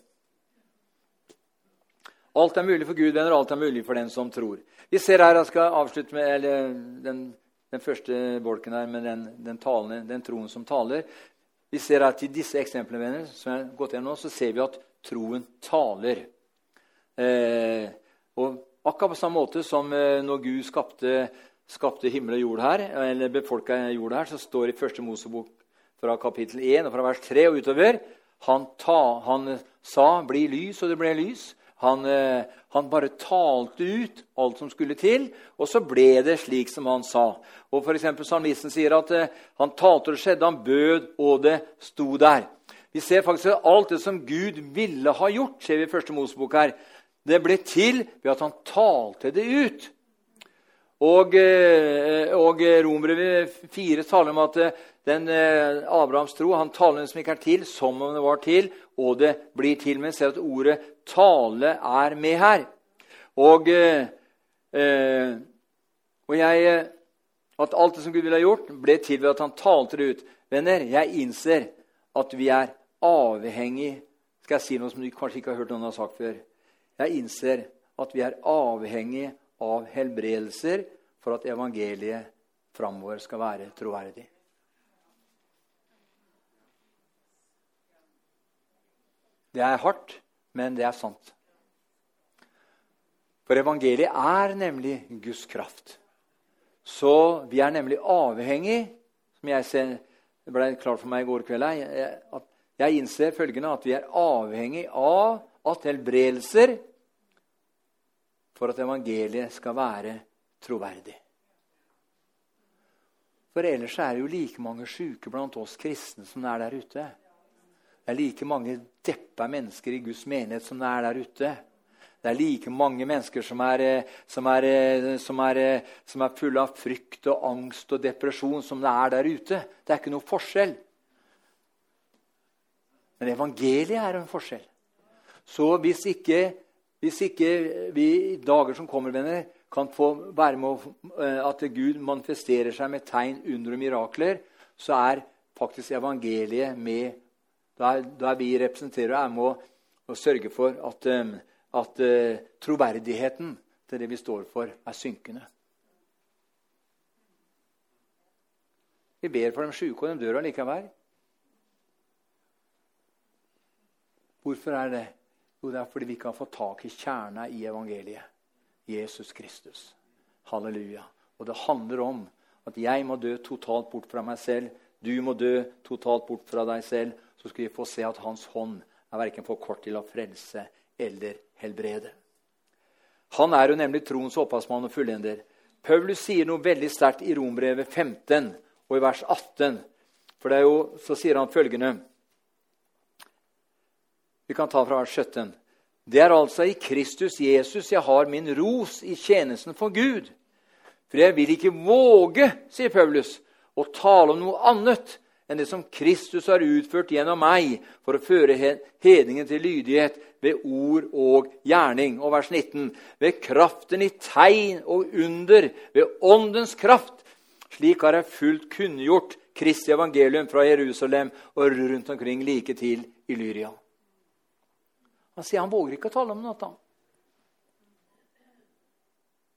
Alt er mulig for Gud, venner, alt er mulig for den som tror. Vi ser her, Jeg skal avslutte med eller, den, den, første bolken her med den, den, talende, den troen som taler. Vi ser her Til disse eksemplene venner, som jeg har gått gjennom nå, så ser vi at troen taler. Eh, og Akkurat på samme måte som eh, når Gud skapte, skapte himmel og jord her, eller befolka jord her, så står det i første Mosebok fra kapittel 1 og fra vers 3 og utover han, ta, han sa 'bli lys', og det ble lys. Han, eh, han, bare talte ut alt som skulle til, og så ble det slik som han sa. Og for Salmisten sier at eh, han talte og det skjedde, han bød, og det sto der. Vi ser faktisk at alt det som Gud ville ha gjort, ser vi i første Mosebok her, det ble til ved at han talte det ut. Og, eh, og Romerbrevet 4 taler om at eh, den eh, Abrahams tro han taler den som ikke er til, som om det var til, og det blir til. Men ser at ordet 'tale' er med her. Og, og jeg, at alt det som Gud ville ha gjort, ble til ved at han talte det ut. Venner, jeg innser at vi er avhengig Skal jeg si noe som du kanskje ikke har hørt noen har sagt før? Jeg innser at vi er avhengig av helbredelser for at evangeliet framover skal være troverdig. Det er hardt, men det er sant. For evangeliet er nemlig Guds kraft. Så vi er nemlig avhengig, som jeg ser, det ble klart for meg i går kveld, at jeg innser følgende at vi er avhengig av at helbredelser for at evangeliet skal være troverdig. For ellers er det jo like mange sjuke blant oss kristne som det er der ute. Det er like mange deppa mennesker i Guds menighet som det er der ute. Det er like mange mennesker som er, som, er, som, er, som er, fulle av frykt og angst og depresjon som det er der ute. Det er ikke noe forskjell. Men evangeliet er en forskjell. Så hvis ikke, hvis ikke vi i dager som kommer, venner, kan få være med eh, at Gud manifesterer seg med tegn, under og mirakler, så er faktisk evangeliet med Der, der vi representerer og er med å sørge for at, eh, at uh, troverdigheten til det vi står for, er synkende. Vi ber for de sjuke, og de dør allikevel. Hvorfor er det? Jo, det er fordi vi kan få tak i kjerna i evangeliet. Jesus Kristus. Halleluja. Og det handler om at jeg må dø totalt bort fra meg selv. Du må dø totalt bort fra deg selv. Så skal vi få se at Hans hånd er verken for kort til å frelse eller helbrede. Han er jo nemlig troens opphavsmann og fullender. Paulus sier noe veldig sterkt i Rombrevet 15 og i vers 18. For det er jo, Så sier han følgende vi kan ta fra vers 17. Det er altså i Kristus Jesus jeg har min ros i tjenesten for Gud. For jeg vil ikke våge, sier Paulus, å tale om noe annet enn det som Kristus har utført gjennom meg for å føre hedningen til lydighet ved ord og gjerning. Og vers 19. Ved kraften i tegn og under, ved åndens kraft. Slik har jeg fullt kunngjort Kristi evangelium fra Jerusalem og rundt omkring like til Illyria. Han sier han våger ikke å tale om noe.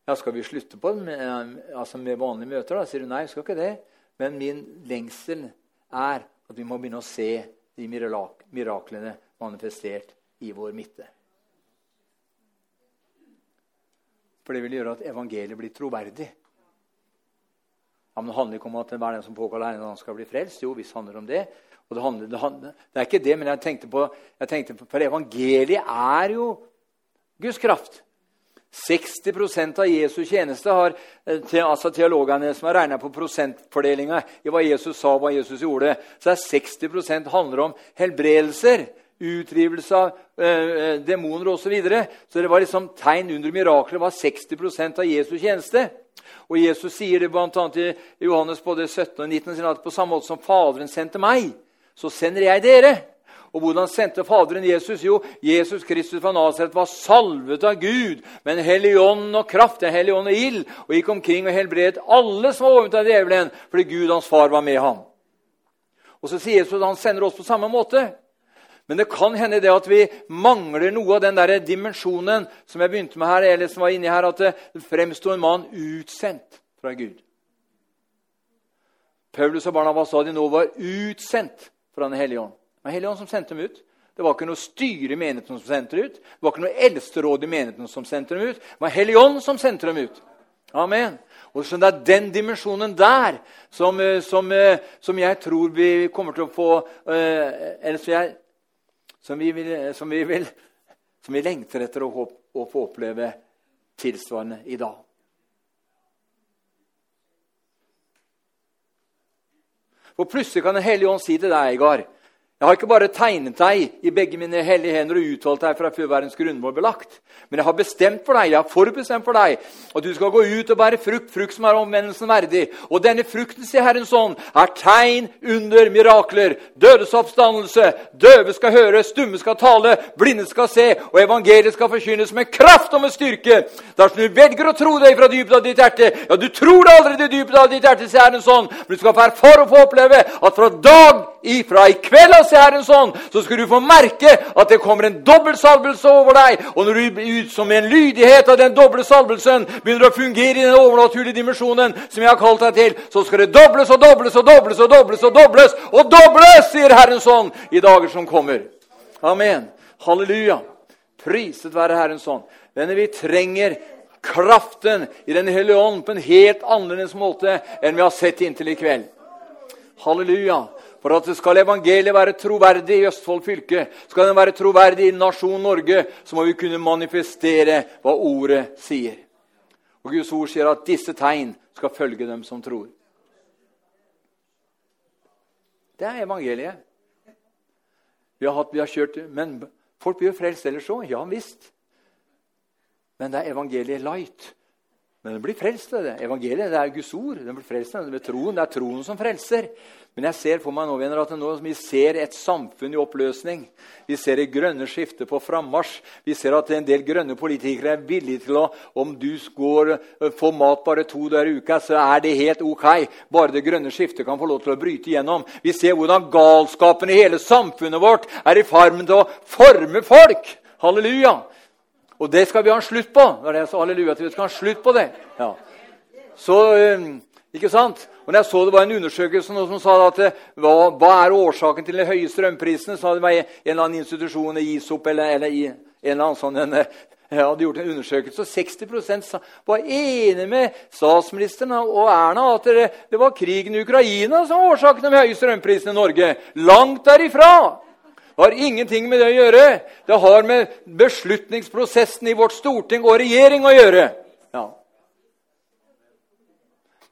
Ja, skal vi slutte på med, altså med vanlige møter? Da sier du nei, vi skal ikke det. Men min lengsel er at vi må begynne å se de miraklene manifestert i vår midte. For det vil gjøre at evangeliet blir troverdig. Ja, men Det handler ikke om at hver den som påkaller Herren, han skal bli frelst. Jo, handler det om det. Det, handler, det, handler, det, er ikke det, men jeg tenkte på, jeg tenkte på For evangeliet er jo Guds kraft. 60% av Jesu tjeneste har eh, altså teologene som har regna på prosentfordelinga i hva Jesus sa og hva Jesus gjorde, så er 60% handler om helbredelser. utrivelse av øh, demoner osv. Så, videre. så det var liksom tegn under miraklet var 60% av Jesu tjeneste. Og Jesus sier det bl.a. i Johannes både 17 og 19 at på samme måte som Faderen sendte meg, så sender jeg dere. Og hvordan sendte Faderen Jesus? Jo, Jesus Kristus fra Nasaret var salvet av Gud med en hellig ånd og kraft, en hellig ånd og ild, og gikk omkring og helbredet alle som var overtatt av djevelen, fordi Gud, hans far, var med ham. Og så sier Jesus at han sender oss på samme måte. Men det kan hende det at vi mangler noe av den der dimensjonen som jeg begynte med her, eller som var inni her, at det fremsto en mann utsendt fra Gud. Paulus og Barnabas sa de nå var utsendt fra Den hellige ånd. Det var Hellige som sendte dem ut. Det var ikke noe styre i menigheten som sendte dem ut. Det var ikke noe eldsteråd i menigheten som sendte dem ut. Det var Hellige Ånd som sendte dem ut. Amen. Og så Det er den dimensjonen der som, eh, som, eh, som, jeg tror vi kommer til å få eh, Eller som, jeg, som, vi, vil, vi, vil, vi lengter etter å, å få oppleve tilsvarende i dag. For plutselig kan Den hellige ånd si til deg, Egar jeg har ikke bare tegnet deg i begge mine hellige hender og utvalgt deg fra før verdens grunnmål ble lagt. Men jeg har bestemt for deg, jeg har forbestemt for deg at du skal gå ut og bære frukt, frukt som er omvendelsen verdig. Og denne frukten, sier Herren sånn, er tegn under mirakler. Dødes oppstandelse, døve skal høre, stumme skal tale, blinde skal se, og evangeliet skal forkynnes med kraft og med styrke. Dersom du velger å tro deg fra dypet av ditt hjerte, ja, du tror det aldri i dypet av ditt hjerte, sier Herren sånn, men du skal være for å få oppleve at fra dag ifra i kveld av sier Herrens ånd, så skal du få merke at det kommer en dobbel salvelse over deg. Og når du ut som en lydighet av den doble salvelsen begynner å fungere i den overnaturlige dimensjonen som jeg har kalt deg til, så skal det dobles og dobles og dobles og dobles og dobles og dobles, sier Herrens ånd, i dager som kommer. Amen. Halleluja. Priset være Herrens ånd. Venner, vi trenger kraften i Den hellige ånd på en helt annerledes måte enn vi har sett inntil i kveld. Halleluja. For at skal evangeliet være troverdig i Østfold fylke, skal den være troverdig i nasjonen Norge, så må vi kunne manifestere hva ordet sier. Og Guds ord sier at disse tegn skal følge dem som tror. Det er evangeliet. Vi har, hatt, vi har kjørt, Men folk blir jo frelst ellers òg. Ja visst. Men det er evangeliet light. Men den blir frelst av det. Evangeliet det er Guds ord. Den blir frelst av det troen. Det er troen som frelser. Men jeg ser for meg nå, venner, at nå, vi ser et samfunn i oppløsning. Vi ser det grønne skiftet på frammarsj. Vi ser at en del grønne politikere er villige til å Om du går, eh, får mat bare to dager i uka, så er det helt ok. Bare det grønne skiftet kan få lov til å bryte igjennom. Vi ser hvordan galskapen i hele samfunnet vårt er i ferd til å forme folk. Halleluja! Og det skal vi ha en slutt på. Det er det jeg sa, halleluja, til. vi skal ha en slutt på det. Ja. Så, um, ikke sant? Og når jeg så Det var en undersøkelse som sa at eh, hva, hva, er årsaken til de høye strømprisene, så hadde det var en eller annen institusjon, ISOP eller, eller i, en eller annen sånn, en, jeg hadde gjort en undersøkelse, og 60% var enig med statsministeren og Erna at det var krigen i Ukraina som var årsaken til de høye strømprisene i Norge. Langt derifra! Det har ingenting med det å gjøre. Det har med beslutningsprosessen i vårt storting og regjering å gjøre. Ja.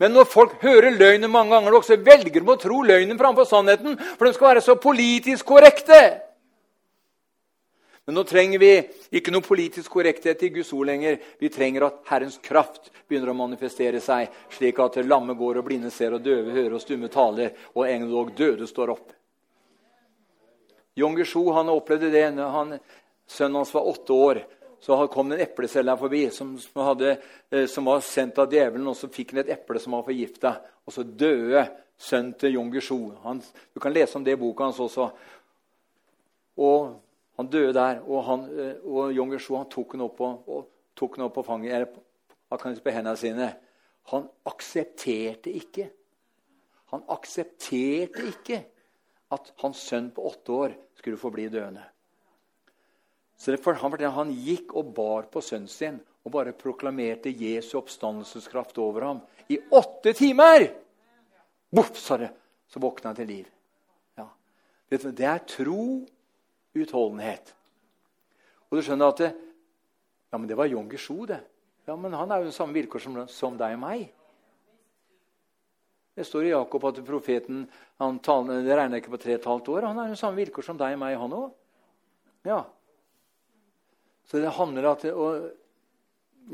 Men når folk hører løgnen mange ganger, så velger de å tro løgnen framfor sannheten, for de skal være så politisk korrekte. Men nå trenger vi ikke noe politisk korrekthet i Guds ord lenger. Vi trenger at Herrens kraft begynner å manifestere seg, slik at lamme går og blinde ser, og døve hører og stumme taler, og endog døde står opp. Jon Guchou han opplevde det når han, sønnen hans var åtte år. Så kom det en epleselger forbi som, hadde, eh, som, var sendt av djevelen, og så fikk han et eple som var forgifta. Og så døde sønnen til Jon Guchou. Du kan lese om det i boka hans også. Og han døde der, og, han, eh, og Jon Guchou tok han opp på, tok han opp på fanget, eller på hendene sine. Han aksepterte ikke. Han aksepterte ikke at hans sønn på åtte år skulle forbli døende. Så han, han gikk og bar på sønnen sin og bare proklamerte Jesu oppstandelseskraft over ham i åtte timer! Boff, sa det. Så våkna han til liv. Ja. Det er tro, utholdenhet. Og du skjønner at det, ja, men det var Jon Gesjo, det. Ja, men han er jo samme vilkår som, som deg og meg. Det står i Jakob at profeten han taler, det regner ikke på tre og et halvt år. Han har jo samme vilkår som deg og meg, han òg. Ja. Så det handler at og,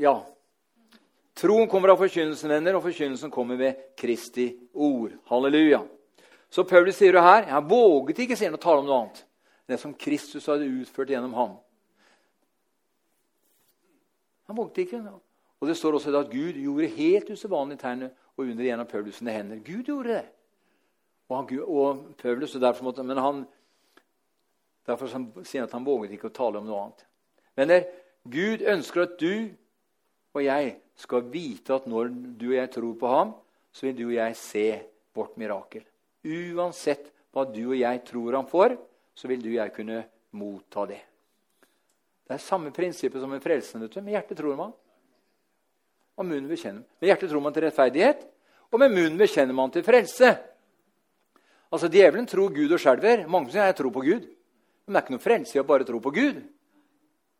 Ja. Troen kommer av forkynnelsen, venner, og forkynnelsen kommer ved Kristi ord. Halleluja. Så Paulus sier jo her jeg våget ikke senere å tale om noe annet det som Kristus hadde utført gjennom ham. Han våget ikke. Og Det står også at Gud gjorde helt usedvanlige tegn og under en av Paulus sine hender. Gud gjorde det. Og, han, og Paulus, og derfor måtte, Men han, derfor sier han at han våget ikke å tale om noe annet. Venner, Gud ønsker at du og jeg skal vite at når du og jeg tror på ham, så vil du og jeg se vårt mirakel. Uansett hva du og jeg tror ham for, så vil du og jeg kunne motta det. Det er samme prinsippet som en frelsen. Med hjertet tror man, og munnen bekjenner. Med hjertet tror man til rettferdighet, og med munnen bekjenner man til frelse. Altså, Djevelen tror Gud og skjelver. Mange sier jeg tror på Gud. Men det er ikke noe frelse i å bare tro på Gud.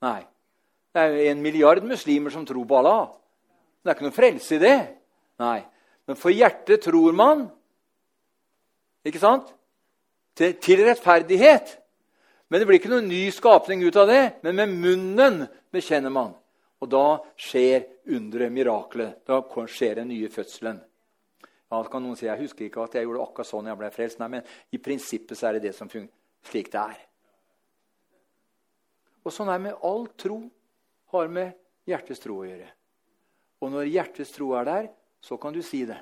Nei. Det er en milliard muslimer som tror på Allah. Det er ikke noe frelse i det. Nei. Men for hjertet tror man ikke sant? Til, til, rettferdighet. Men det blir ikke noen ny skapning ut av det. Men med munnen bekjenner man. Og da skjer underet, miraklet. Da skjer den nye fødselen. Ja, kan noen si jeg husker ikke at jeg gjorde akkurat sånn jeg ble frelst. Nei, men i prinsippet så er det det som fungerer slik det er. Og sånn er det med all tro. Har med hjertets tro å gjøre. Og når hjertets tro er der, så kan du si det.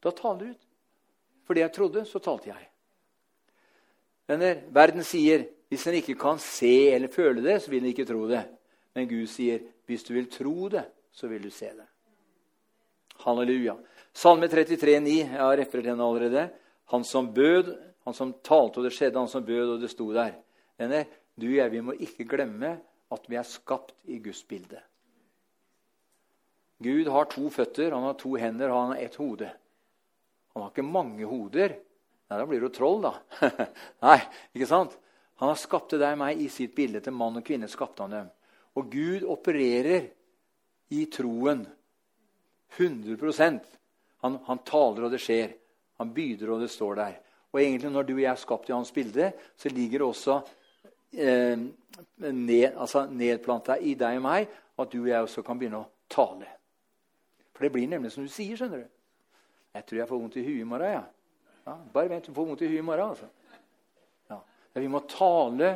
Da taler du ut. For det jeg trodde, så talte jeg. Venner, verden sier hvis en ikke kan se eller føle det, så vil en ikke tro det. Men Gud sier hvis du vil tro det, så vil du se det. Halleluja. Salme 33, 9, jeg har referert den allerede. Han som bød, han som talte, og det skjedde, han som bød, og det sto der. Denne, du og jeg vi må ikke glemme at vi er skapt i Guds bilde. Gud har to føtter, han har to hender og han har ett hode. Han har ikke mange hoder. Nei, Da blir du troll, da. Nei, ikke sant? Han har skapt deg og meg i sitt bilde. Til mann og kvinne skapte han dem. Og Gud opererer i troen 100% han, han taler, og det skjer. Han byder, og det står der. Og egentlig Når du og jeg er skapt i hans bilde, så ligger det også eh, ned, altså nedplanta i deg og meg at du og jeg også kan begynne å tale. For det blir nemlig som du sier. skjønner du. Jeg tror jeg får vondt i huet i morgen. Ja. ja bare vent, du får vondt i huet i morgen. altså. Ja. Vi må tale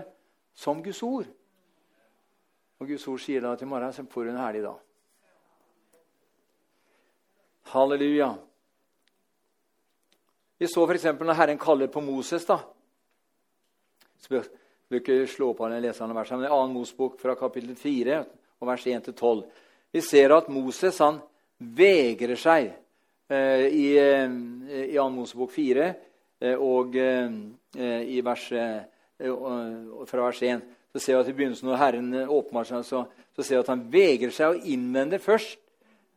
som Guds ord. Og Guds ord sier da at i morgen så får du en herlig dag. Halleluja. Vi så f.eks. når Herren kaller på Moses. da. Så vil ikke slå på den lesende verset, men I 2. Mosbok fra kapittel 4, og vers 1-12. Vi ser at Moses han vegrer seg eh, i, eh, i 2. Mosebok 4 eh, og eh, i vers, eh, fra vers 1. Så ser vi at i begynnelsen når Herren åpenbarer seg, så, så ser vi at han vegrer seg og innvender først.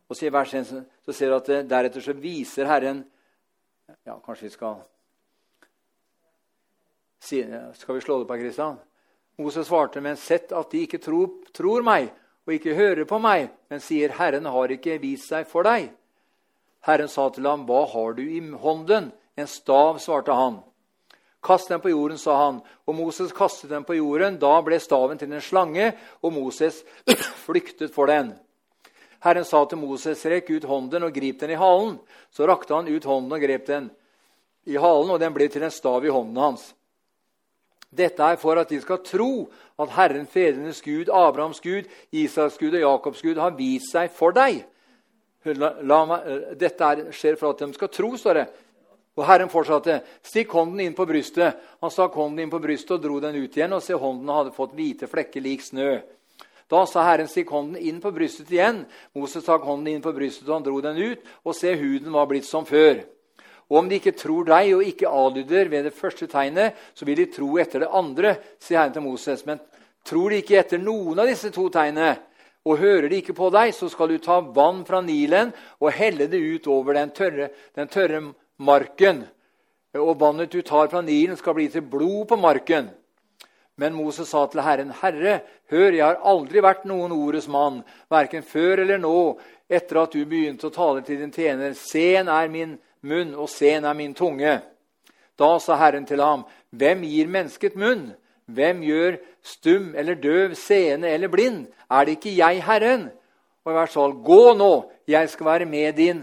Og så i vers 1 så ser vi at eh, deretter så viser Herren ja, Kanskje vi skal skal vi slå det på, Kristian? Moses svarte, men sett at de ikke tror, tror, meg og ikke hører på meg, men sier, Herren har ikke vist seg for deg. Herren sa til ham, hva har du i hånden? En stav, svarte han. Kast den på jorden, sa han. Og Moses kastet den på jorden. Da ble staven til en slange, og Moses flyktet for den. Herren sa til Moses, rekk ut hånden og grip den i halen. Så rakte han ut hånden og grep den i halen, og den ble til en stav i hånden hans. Dette er for at de skal tro at Herren, fedrenes Gud, Abrahams Gud, Isaks Gud og Jakobs Gud har vist seg for deg. La, la, dette er, skjer for at de skal tro, står det. Og Herren fortsatte. Stikk hånden inn på brystet. Han stakk hånden inn på brystet og dro den ut igjen. Og se, hånden hadde fått hvite flekker lik snø. Da sa Herren, stikk hånden inn på brystet igjen. Moses stakk hånden inn på brystet, og han dro den ut. Og se, huden var blitt som før. Og om de ikke tror deg og ikke adlyder ved det første tegnet, så vil de tro etter det andre, sier Herren til Moses. Men tror de ikke etter noen av disse to tegnene, og hører de ikke på deg, så skal du ta vann fra Nilen og helle det ut over den tørre, den tørre marken. Og vannet du tar fra Nilen, skal bli til blod på marken. Men Moses sa til Herren, Herre, hør, jeg har aldri vært noen ordets mann, verken før eller nå, etter at du begynte å tale til din tjener. Sen er min munn, og sen er min tunge. Da sa Herren til ham, Hvem gir mennesket munn? Hvem gjør stum eller døv, seende eller blind? Er det ikke jeg, Herren? Og i hvert fall, gå nå, jeg skal være med din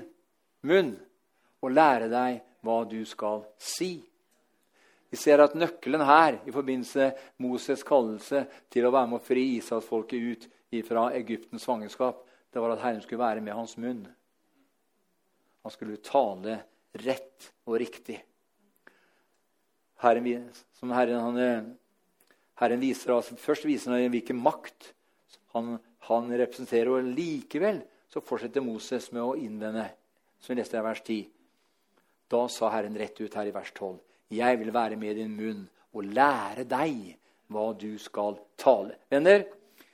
munn og lære deg hva du skal si. Vi ser at nøkkelen her i forbindelse Moses' kallelse til å være med å fri Israelsfolket ut fra Egyptens fangenskap, det var at Herren skulle være med hans munn. Han skulle tale rett og riktig. Herren, som Herren, han, eh, Herren viser oss, Først viser han hvilken makt han, han, representerer. Og likevel så fortsetter Moses med å innvende, som vi leste i vers 10. Da sa Herren rett ut her i vers 12.: Jeg vil være med din munn og lære deg hva du skal tale. Venner,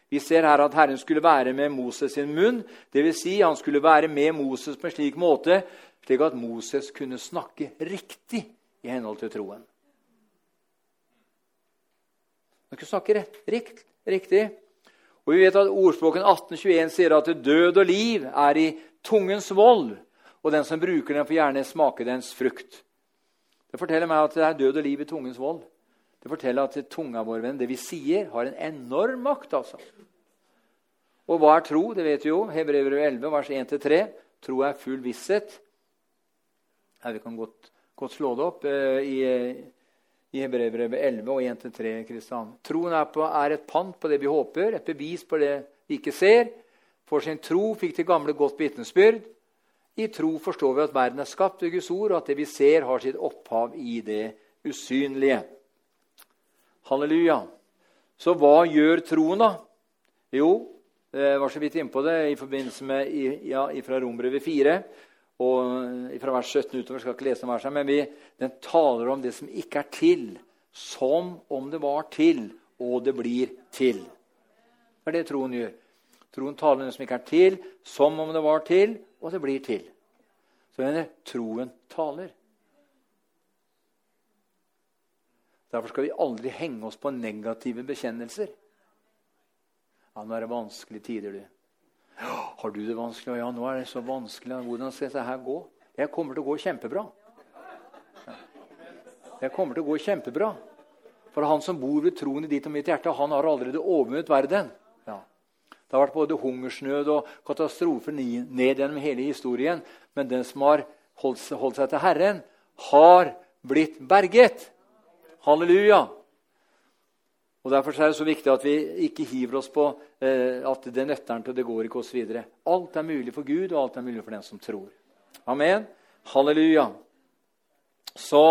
vi ser her at Herren skulle være med Moses sin munn. Dvs. Si han skulle være med Moses på en slik måte slik at Moses kunne snakke riktig i henhold til troen. Han kunne snakke rett, rikt, riktig. Og vi vet at Ordspråken 1821 sier at død og liv er i tungens vold, og den som bruker den, får gjerne smake dens frukt. Det forteller meg at det er død og liv i tungens vold. Det forteller at tunga vår, venn, det vi sier, har en enorm makt. altså. Og hva er tro? Det vet vi jo. Hebrevet 11, vers 1-3. Tro er full visshet. Her vi kan godt, godt slå det opp eh, i i Hebrevet 11 og 1-3. Kristian. Troen er, på, er, et pant på det vi håper, et bevis på det vi ikke ser. For sin tro fikk de gamle godt vitnesbyrd. I tro forstår vi at verden er skapt ved Guds ord, og at det vi ser, har sitt opphav i det usynlige. Halleluja. Så hva gjør troen, da? Jo, jeg var så vidt innpå det i forbindelse med ja, fra Rombrevet 4 og Fra vers 17 utover skal ikke lese verset, men vi, den taler om det som ikke er til, som om det var til, og det blir til. Det er det troen gjør. Troen taler om det som ikke er til, som om det var til, og det blir til. Så mener, troen taler. Derfor skal vi aldri henge oss på negative bekjennelser. Ja, nå er det vanskelige tider, du. Har du det vanskelig? Ja, nå er det så vanskelig. Hvordan skal dette her gå? Jeg kommer til å gå kjempebra. Jeg kommer til å gå kjempebra. For han som bor ved troen i ditt og mitt hjerte, han har allerede overvunnet verden. Det har vært både hungersnød og katastrofer ned gjennom hele historien. Men den som har holdt, holdt seg til Herren, har blitt berget. Halleluja. Og Derfor er det så viktig at vi ikke hiver oss på eh, at det nøtter til det går ikke osv. Alt er mulig for Gud, og alt er mulig for den som tror. Amen. Halleluja. Så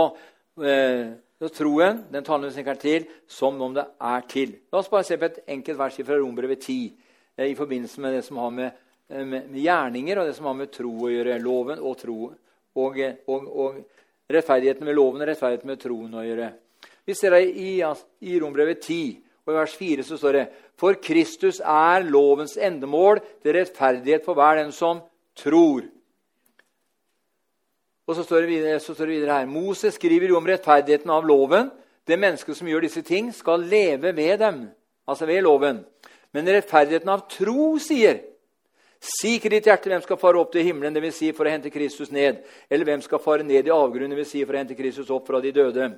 eh, troen den taler vi sikkert til som om det er til. La oss bare se på et enkelt vers fra Rombrevet 10 eh, i forbindelse med det som har med, eh, med, med, gjerninger og det som har med tro å gjøre. Loven og tro. Og, eh, og, og rettferdigheten med loven og rettferdigheten med troen å gjøre. Vi ser det i, i Rombrevet 10, og i vers 4 så står det For Kristus er lovens endemål til rettferdighet for hver den som tror. Og så står, videre, så står det videre her Moses skriver jo om rettferdigheten av loven. Det mennesket som gjør disse ting, skal leve ved dem, altså ved loven. Men rettferdigheten av tro sier Si ikke ditt hjerte hvem skal fare opp til himmelen, dvs. Si for å hente Kristus ned. Eller hvem skal fare ned i avgrunnen, dvs. Si for å hente Kristus opp fra de døde.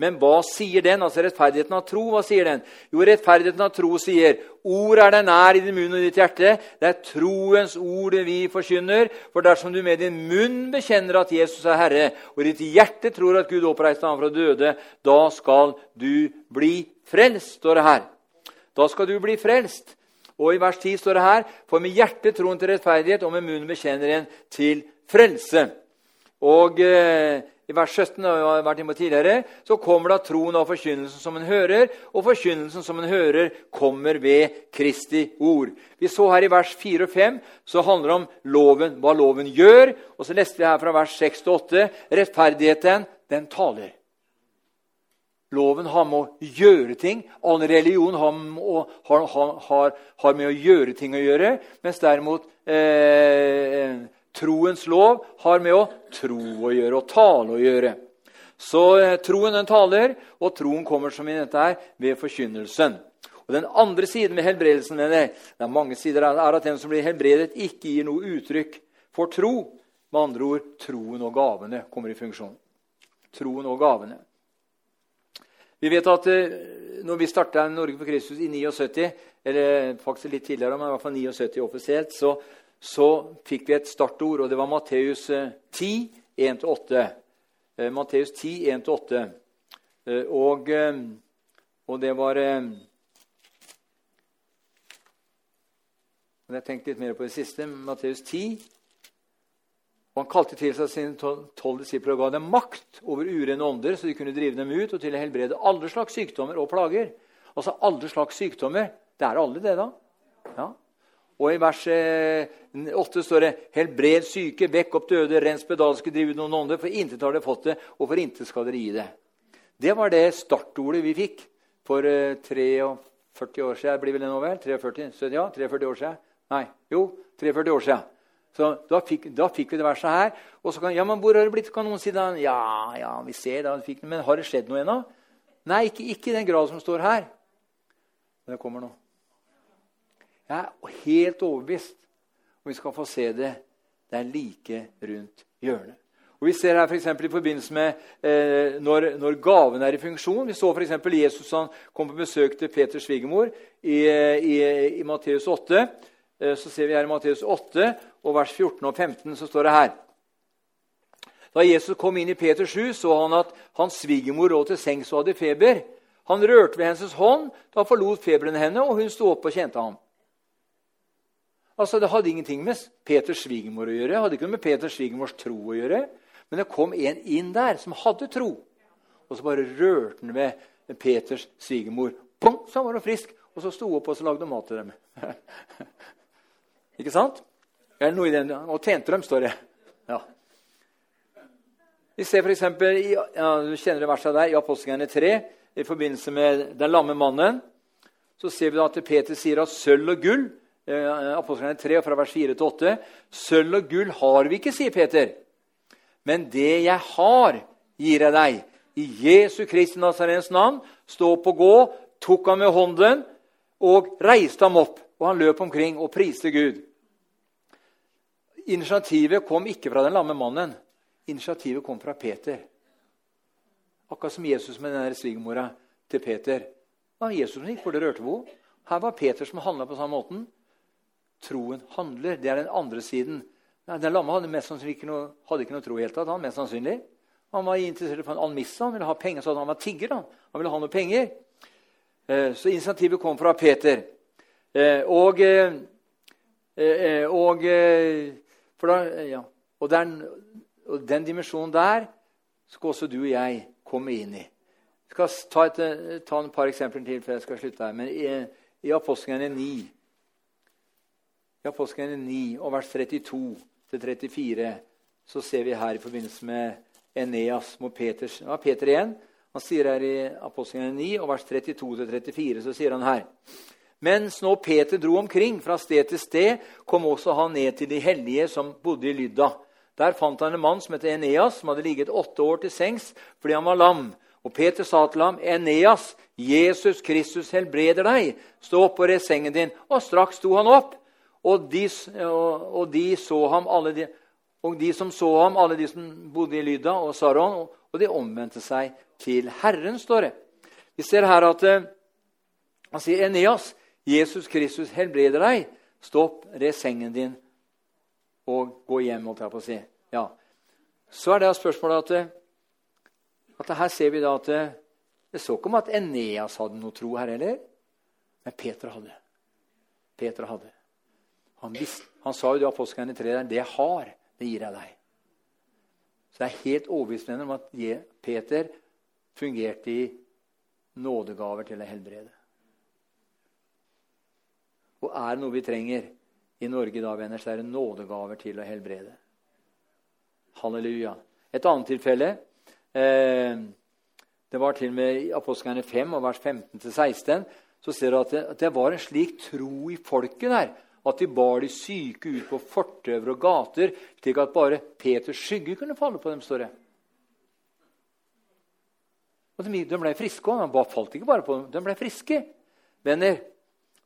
Men hva sier den? Altså rettferdigheten av tro, hva sier den? Jo, rettferdigheten av tro sier Ord er deg nær i din munn og ditt hjerte. Det er troens ord vi forkynner. For dersom du med din munn bekjenner at Jesus er Herre, og ditt hjerte tror at Gud oppreiste ham fra døde, da skal du bli frelst, står det her. Da skal du bli frelst. Og i vers 10 står det her For med hjertet troen til rettferdighet, og med munnen bekjenner en til frelse. Og eh, i vers 17 har vi vært inne tidligere, så kommer da troen av forkynnelsen som en hører, og forkynnelsen som en hører, kommer ved Kristi ord. Vi så her i vers 4 og 5 så handler det om loven, hva loven gjør. Og så leste vi her fra vers 6 til 8 rettferdigheten, den taler. Loven har med å gjøre ting. All religion har, har, har, har, med å gjøre ting å gjøre. Mens derimot eh, troens lov har med å tro å gjøre og tale å gjøre. Så eh, troen den taler, og troen kommer som i dette her, ved forkynnelsen. Og Den andre siden med helbredelsen mener jeg, det er mange sider, er at den som blir helbredet, ikke gir noe uttrykk for tro. Med andre ord troen og gavene kommer i funksjon. Troen og gavene. Vi vet at eh, når vi starta Norge for Kristus i 79, eller faktisk litt tidligere, men i hvert fall 79 offisielt, så, så fikk vi et startord, og det var Matteus 10, eh, 1-8. Eh, Matteus 10, 1-8. Og, og det var Jeg har tenkt litt mer på det siste. Matteus 10, og Han kalte til seg sine tolv disipler og ga dem makt over urene ånder, så de kunne drive dem ut og til å helbrede alle slags sykdommer og plager. Altså alle slags sykdommer. Det er alle, det, da. Ja. Og i vers 8 eh, står det 'Helbred syke, vekk opp døde, rens pedalske, driv ut noen ånder', for intet har dere fått det, og for intet skal dere gi det. Det var det startordet vi fikk for 43 eh, år siden. Blir vel det nå, vel? 43? Ja, 43 år siden. Nei, jo, 43 år siden. Så da fikk, da fikk, vi det verset her. Og så kan, ja, men hvor har det blitt? Kan noen si da? Ja, ja, vi ser da, fikk, Men har det skjedd noe ennå? Nei, ikke, ikke, i den grad som står her. Men det kommer nå. Jeg er helt overbevist, og vi skal få se det. Det er like rundt hjørnet. Og Vi ser her for i forbindelse med eh, når, når gaven er i funksjon. Vi så f.eks. Jesus han kom på besøk til Peters svigermor i, i, i Matteus 8. Eh, så ser vi her i Matteus 8 og vers 14 og 15 så står det her. Da Jesus kom inn i Peters hus, så han at hans svigermor lå til sengs og hadde feber. Han rørte ved hennes hånd, da forlot feberen henne, og hun sto opp og kjente ham. Altså, Det hadde ingenting med Peters svigermor å gjøre, det hadde ikke noe med Peters svigermors tro å gjøre. Men det kom en inn der som hadde tro, og så bare rørte han ved Peters svigermor. Så var hun frisk, og så sto hun opp og så lagde mat til dem. Ikke sant? Eller noe i den, Og tjente dem, står det. Ja. Vi ser f.eks. Ja, du kjenner det verset der, i Apostelgjerningen 3, i forbindelse med den lamme mannen. Så ser vi da at Peter sier at sølv og gull eh, Apostelgjerningen 3, fra vers 4 til 8. Sølv og gull har vi ikke, sier Peter. Men det jeg har, gir jeg deg. I Jesu Kristi Nazarens navn. Stå opp og gå. Tok ham med hånden og reiste ham opp. Og han løp omkring og priste Gud. Initiativet kom ikke fra den lamme mannen. Initiativet kom fra Peter. Akkurat som Jesus med den svigermora til Peter. Det var Jesus som gikk for det rørte på henne. Her var Peter som handla på samme måten. Troen handler. Det er den andre siden. Den lamme hadde mest sannsynlig ikke noe, hadde ikke noe tro i hele tatt. Han, mest sannsynlig. Han var interessert i en almisse. Han ville ha penger, så han var tigger. Han, Han ville ha noe penger. Eh, så initiativet kom fra Peter. Eh, og, eh, og da, ja. og, den, og, den, dimensjonen der skal også du og jeg komme inn i. Jeg skal ta et, ta et par eksempler til før jeg skal slutte her. Men i, i Apostlene 9, i Apostlene 9 og vers 32-34 så ser vi her i forbindelse med Eneas mot Peters, ja, Peter igjen. Han sier her i Apostlene 9 og vers 32-34 så sier han her mens nå Peter dro omkring fra sted til sted, kom også han ned til de hellige som bodde i Lydda. Der fant han en mann som het Eneas, som hadde ligget åtte år til sengs fordi han var lam. Og Peter sa til ham, 'Eneas, Jesus Kristus helbreder deg. Stå opp og res sengen din.' Og straks sto han opp. Og de, og de, så ham, alle de, og de som så ham, alle de som bodde i Lydda og Saron, og de omvendte seg til Herren, står det. Vi ser her at eh, han sier, 'Eneas, Jesus Kristus helbreder deg. Stopp, res sengen din og gå hjem. holdt jeg på å si. Ja. Så er det spørsmålet at, at her ser vi da at det så ikke om at Eneas hadde noe tro her heller. Men Peter hadde. Peter hadde. Han, visste, han sa jo det Apostlene 3 der, det jeg har, det gir jeg deg. Så jeg er helt overbevist om at Peter fungerte i nådegaver til å helbrede. Og er det noe vi trenger i Norge da, venner, så er det nådegaver til å helbrede. Halleluja. Et annet tilfelle eh, Det var til og med i Apostlene 5, vers 15-16. Så ser du at det, at det, var en slik tro i folket der at de bar de syke ut på fortauer og gater, slik at bare Peters skygge kunne falle på dem. står det. Og de, de ble friske òg. De falt ikke bare på dem, de ble friske. Venner,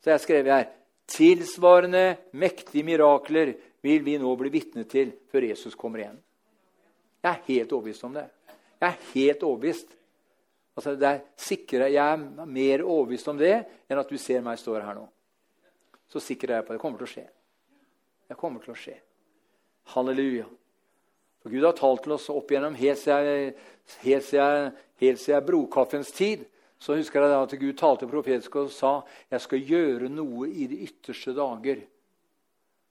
så jeg skrev her Tilsvarende mektige mirakler vil vi nå bli vitne til før Jesus kommer igjen. Jeg er helt overbevist om det. Jeg er helt overbevist Altså, det er sikre, Jeg er mer overbevist om det enn at du ser meg stå her nå. Så sikker er jeg på det. Det kommer til å skje. Det kommer til å skje. Halleluja. For Gud har talt til oss opp igjennom helt siden, helt siden, helt siden brokaffens tid. Så husker jeg at Gud talte profetisk og sa jeg skal gjøre noe i de ytterste dager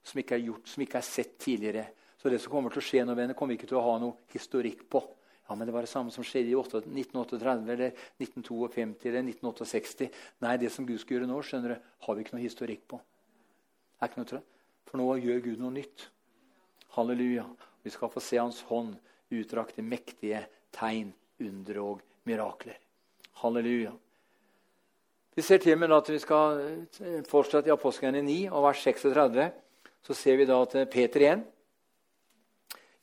som ikke er gjort, som ikke er sett tidligere. Så det som kommer til å skje nå, venner, kommer ikke til å ha noe historikk på. Ja, men Det var det samme som skjedde i 1938 eller 1952 eller 1968. Nei, det som Gud skal gjøre nå, skjønner du, har vi ikke noe historikk på. Er ikke noe For nå gjør Gud noe nytt. Halleluja. Vi skal få se Hans hånd utrakt i mektige tegn, under og mirakler. Halleluja. Vi ser til med at vi skal eh, fortsette i Apostlene 9 og vers 36. Så ser vi da at Peter igjen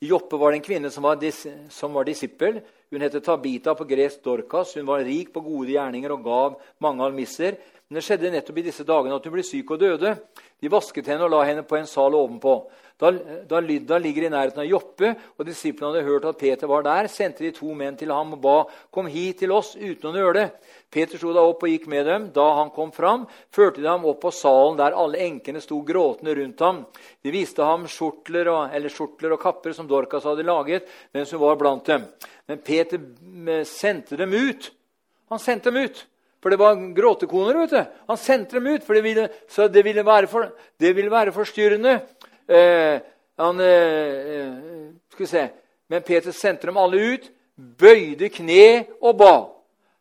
i Joppe var det en kvinne som var, dis, som var disippel. Hun het Tabita på gresk Dorkas. Hun var rik på gode gjerninger og gav mange almisser. Men det skjedde nettopp i disse dagene at hun ble syk og døde. De vasket henne og la henne på en sal ovenpå. Da, da Lydda ligger i nærheten av Joppe, og disiplene hadde hørt at Peter var der, sendte de to menn til ham og ba kom hit til oss uten å nøle. Peter sto da opp og gikk med dem. Da han kom fram, førte de ham opp på salen der alle enkene sto gråtende rundt ham. De viste ham skjortler og, skjortler og kapper som Dorcas hadde laget mens hun var blant dem. Men Peter eh, sendte dem ut. Han sendte dem ut. For det var gråtekoner. vet du. Han sendte dem ut, for det ville, det ville være, for, det ville være forstyrrende. Eh, han, eh, eh, skal vi se. Men Peter sendte dem alle ut, bøyde kne og ba.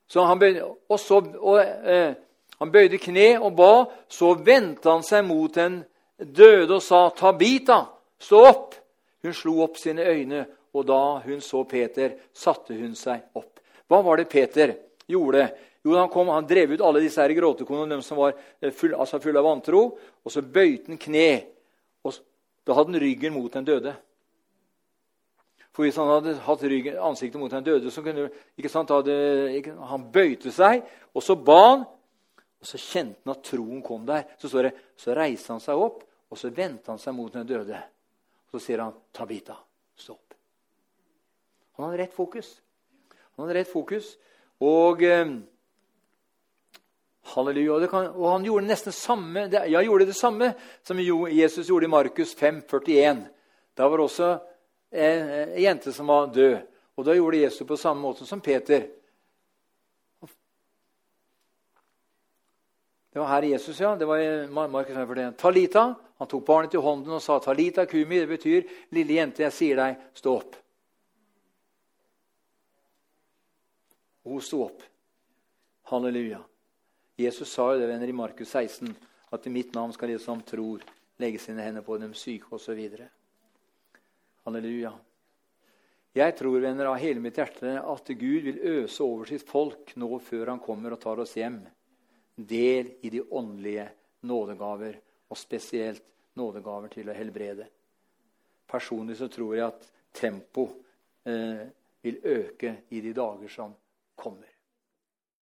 Så han, bøyde, og så, og, eh, han bøyde kne og ba. Så vendte han seg mot den døde og sa, 'Tabita, stå opp.' Hun slo opp sine øyne, og da hun så Peter, satte hun seg opp. Hva var det Peter gjorde? Jo, han, kom, han drev ut alle disse her gråtekonene, de som var eh, fulle altså full av vantro. Og så bøyte han kne. Da hadde han ryggen mot den døde. For hvis han hadde hatt ryggen, ansiktet mot den døde, så kunne ikke sant, hadde, ikke, Han bøyte seg, og så ba han. Og så kjente han at troen kom der. Så står det, så reiste han seg opp, og så vendte han seg mot den døde. Så sier han, 'Tabita, stå opp'. Han hadde rett fokus. Han hadde rett fokus. Og... Eh, Halleluja. Kan, og han gjorde nesten samme, jeg gjorde det samme som Jesus gjorde i Markus 5, 41. Da var det også en, en jente som var død. Og da gjorde Jesus på samme måte som Peter. Det var her Jesus, ja. Det var i Markus 5, 41. Talita. Han tok barnet til hånden og sa, 'Talita kumi'. Det betyr, 'Lille jente, jeg sier deg, stå opp'. Og hun sto opp. Halleluja. Jesus sa jo det venner, i Markus 16, at i mitt navn skal de som tror, legge sine hender på dem syke osv. Halleluja. Jeg tror venner, av hele mitt hjerte at Gud vil øse over sitt folk nå før han kommer og tar oss hjem. Del i de åndelige nådegaver, og spesielt nådegaver til å helbrede. Personlig så tror jeg at tempo eh, vil øke i de dager som kommer.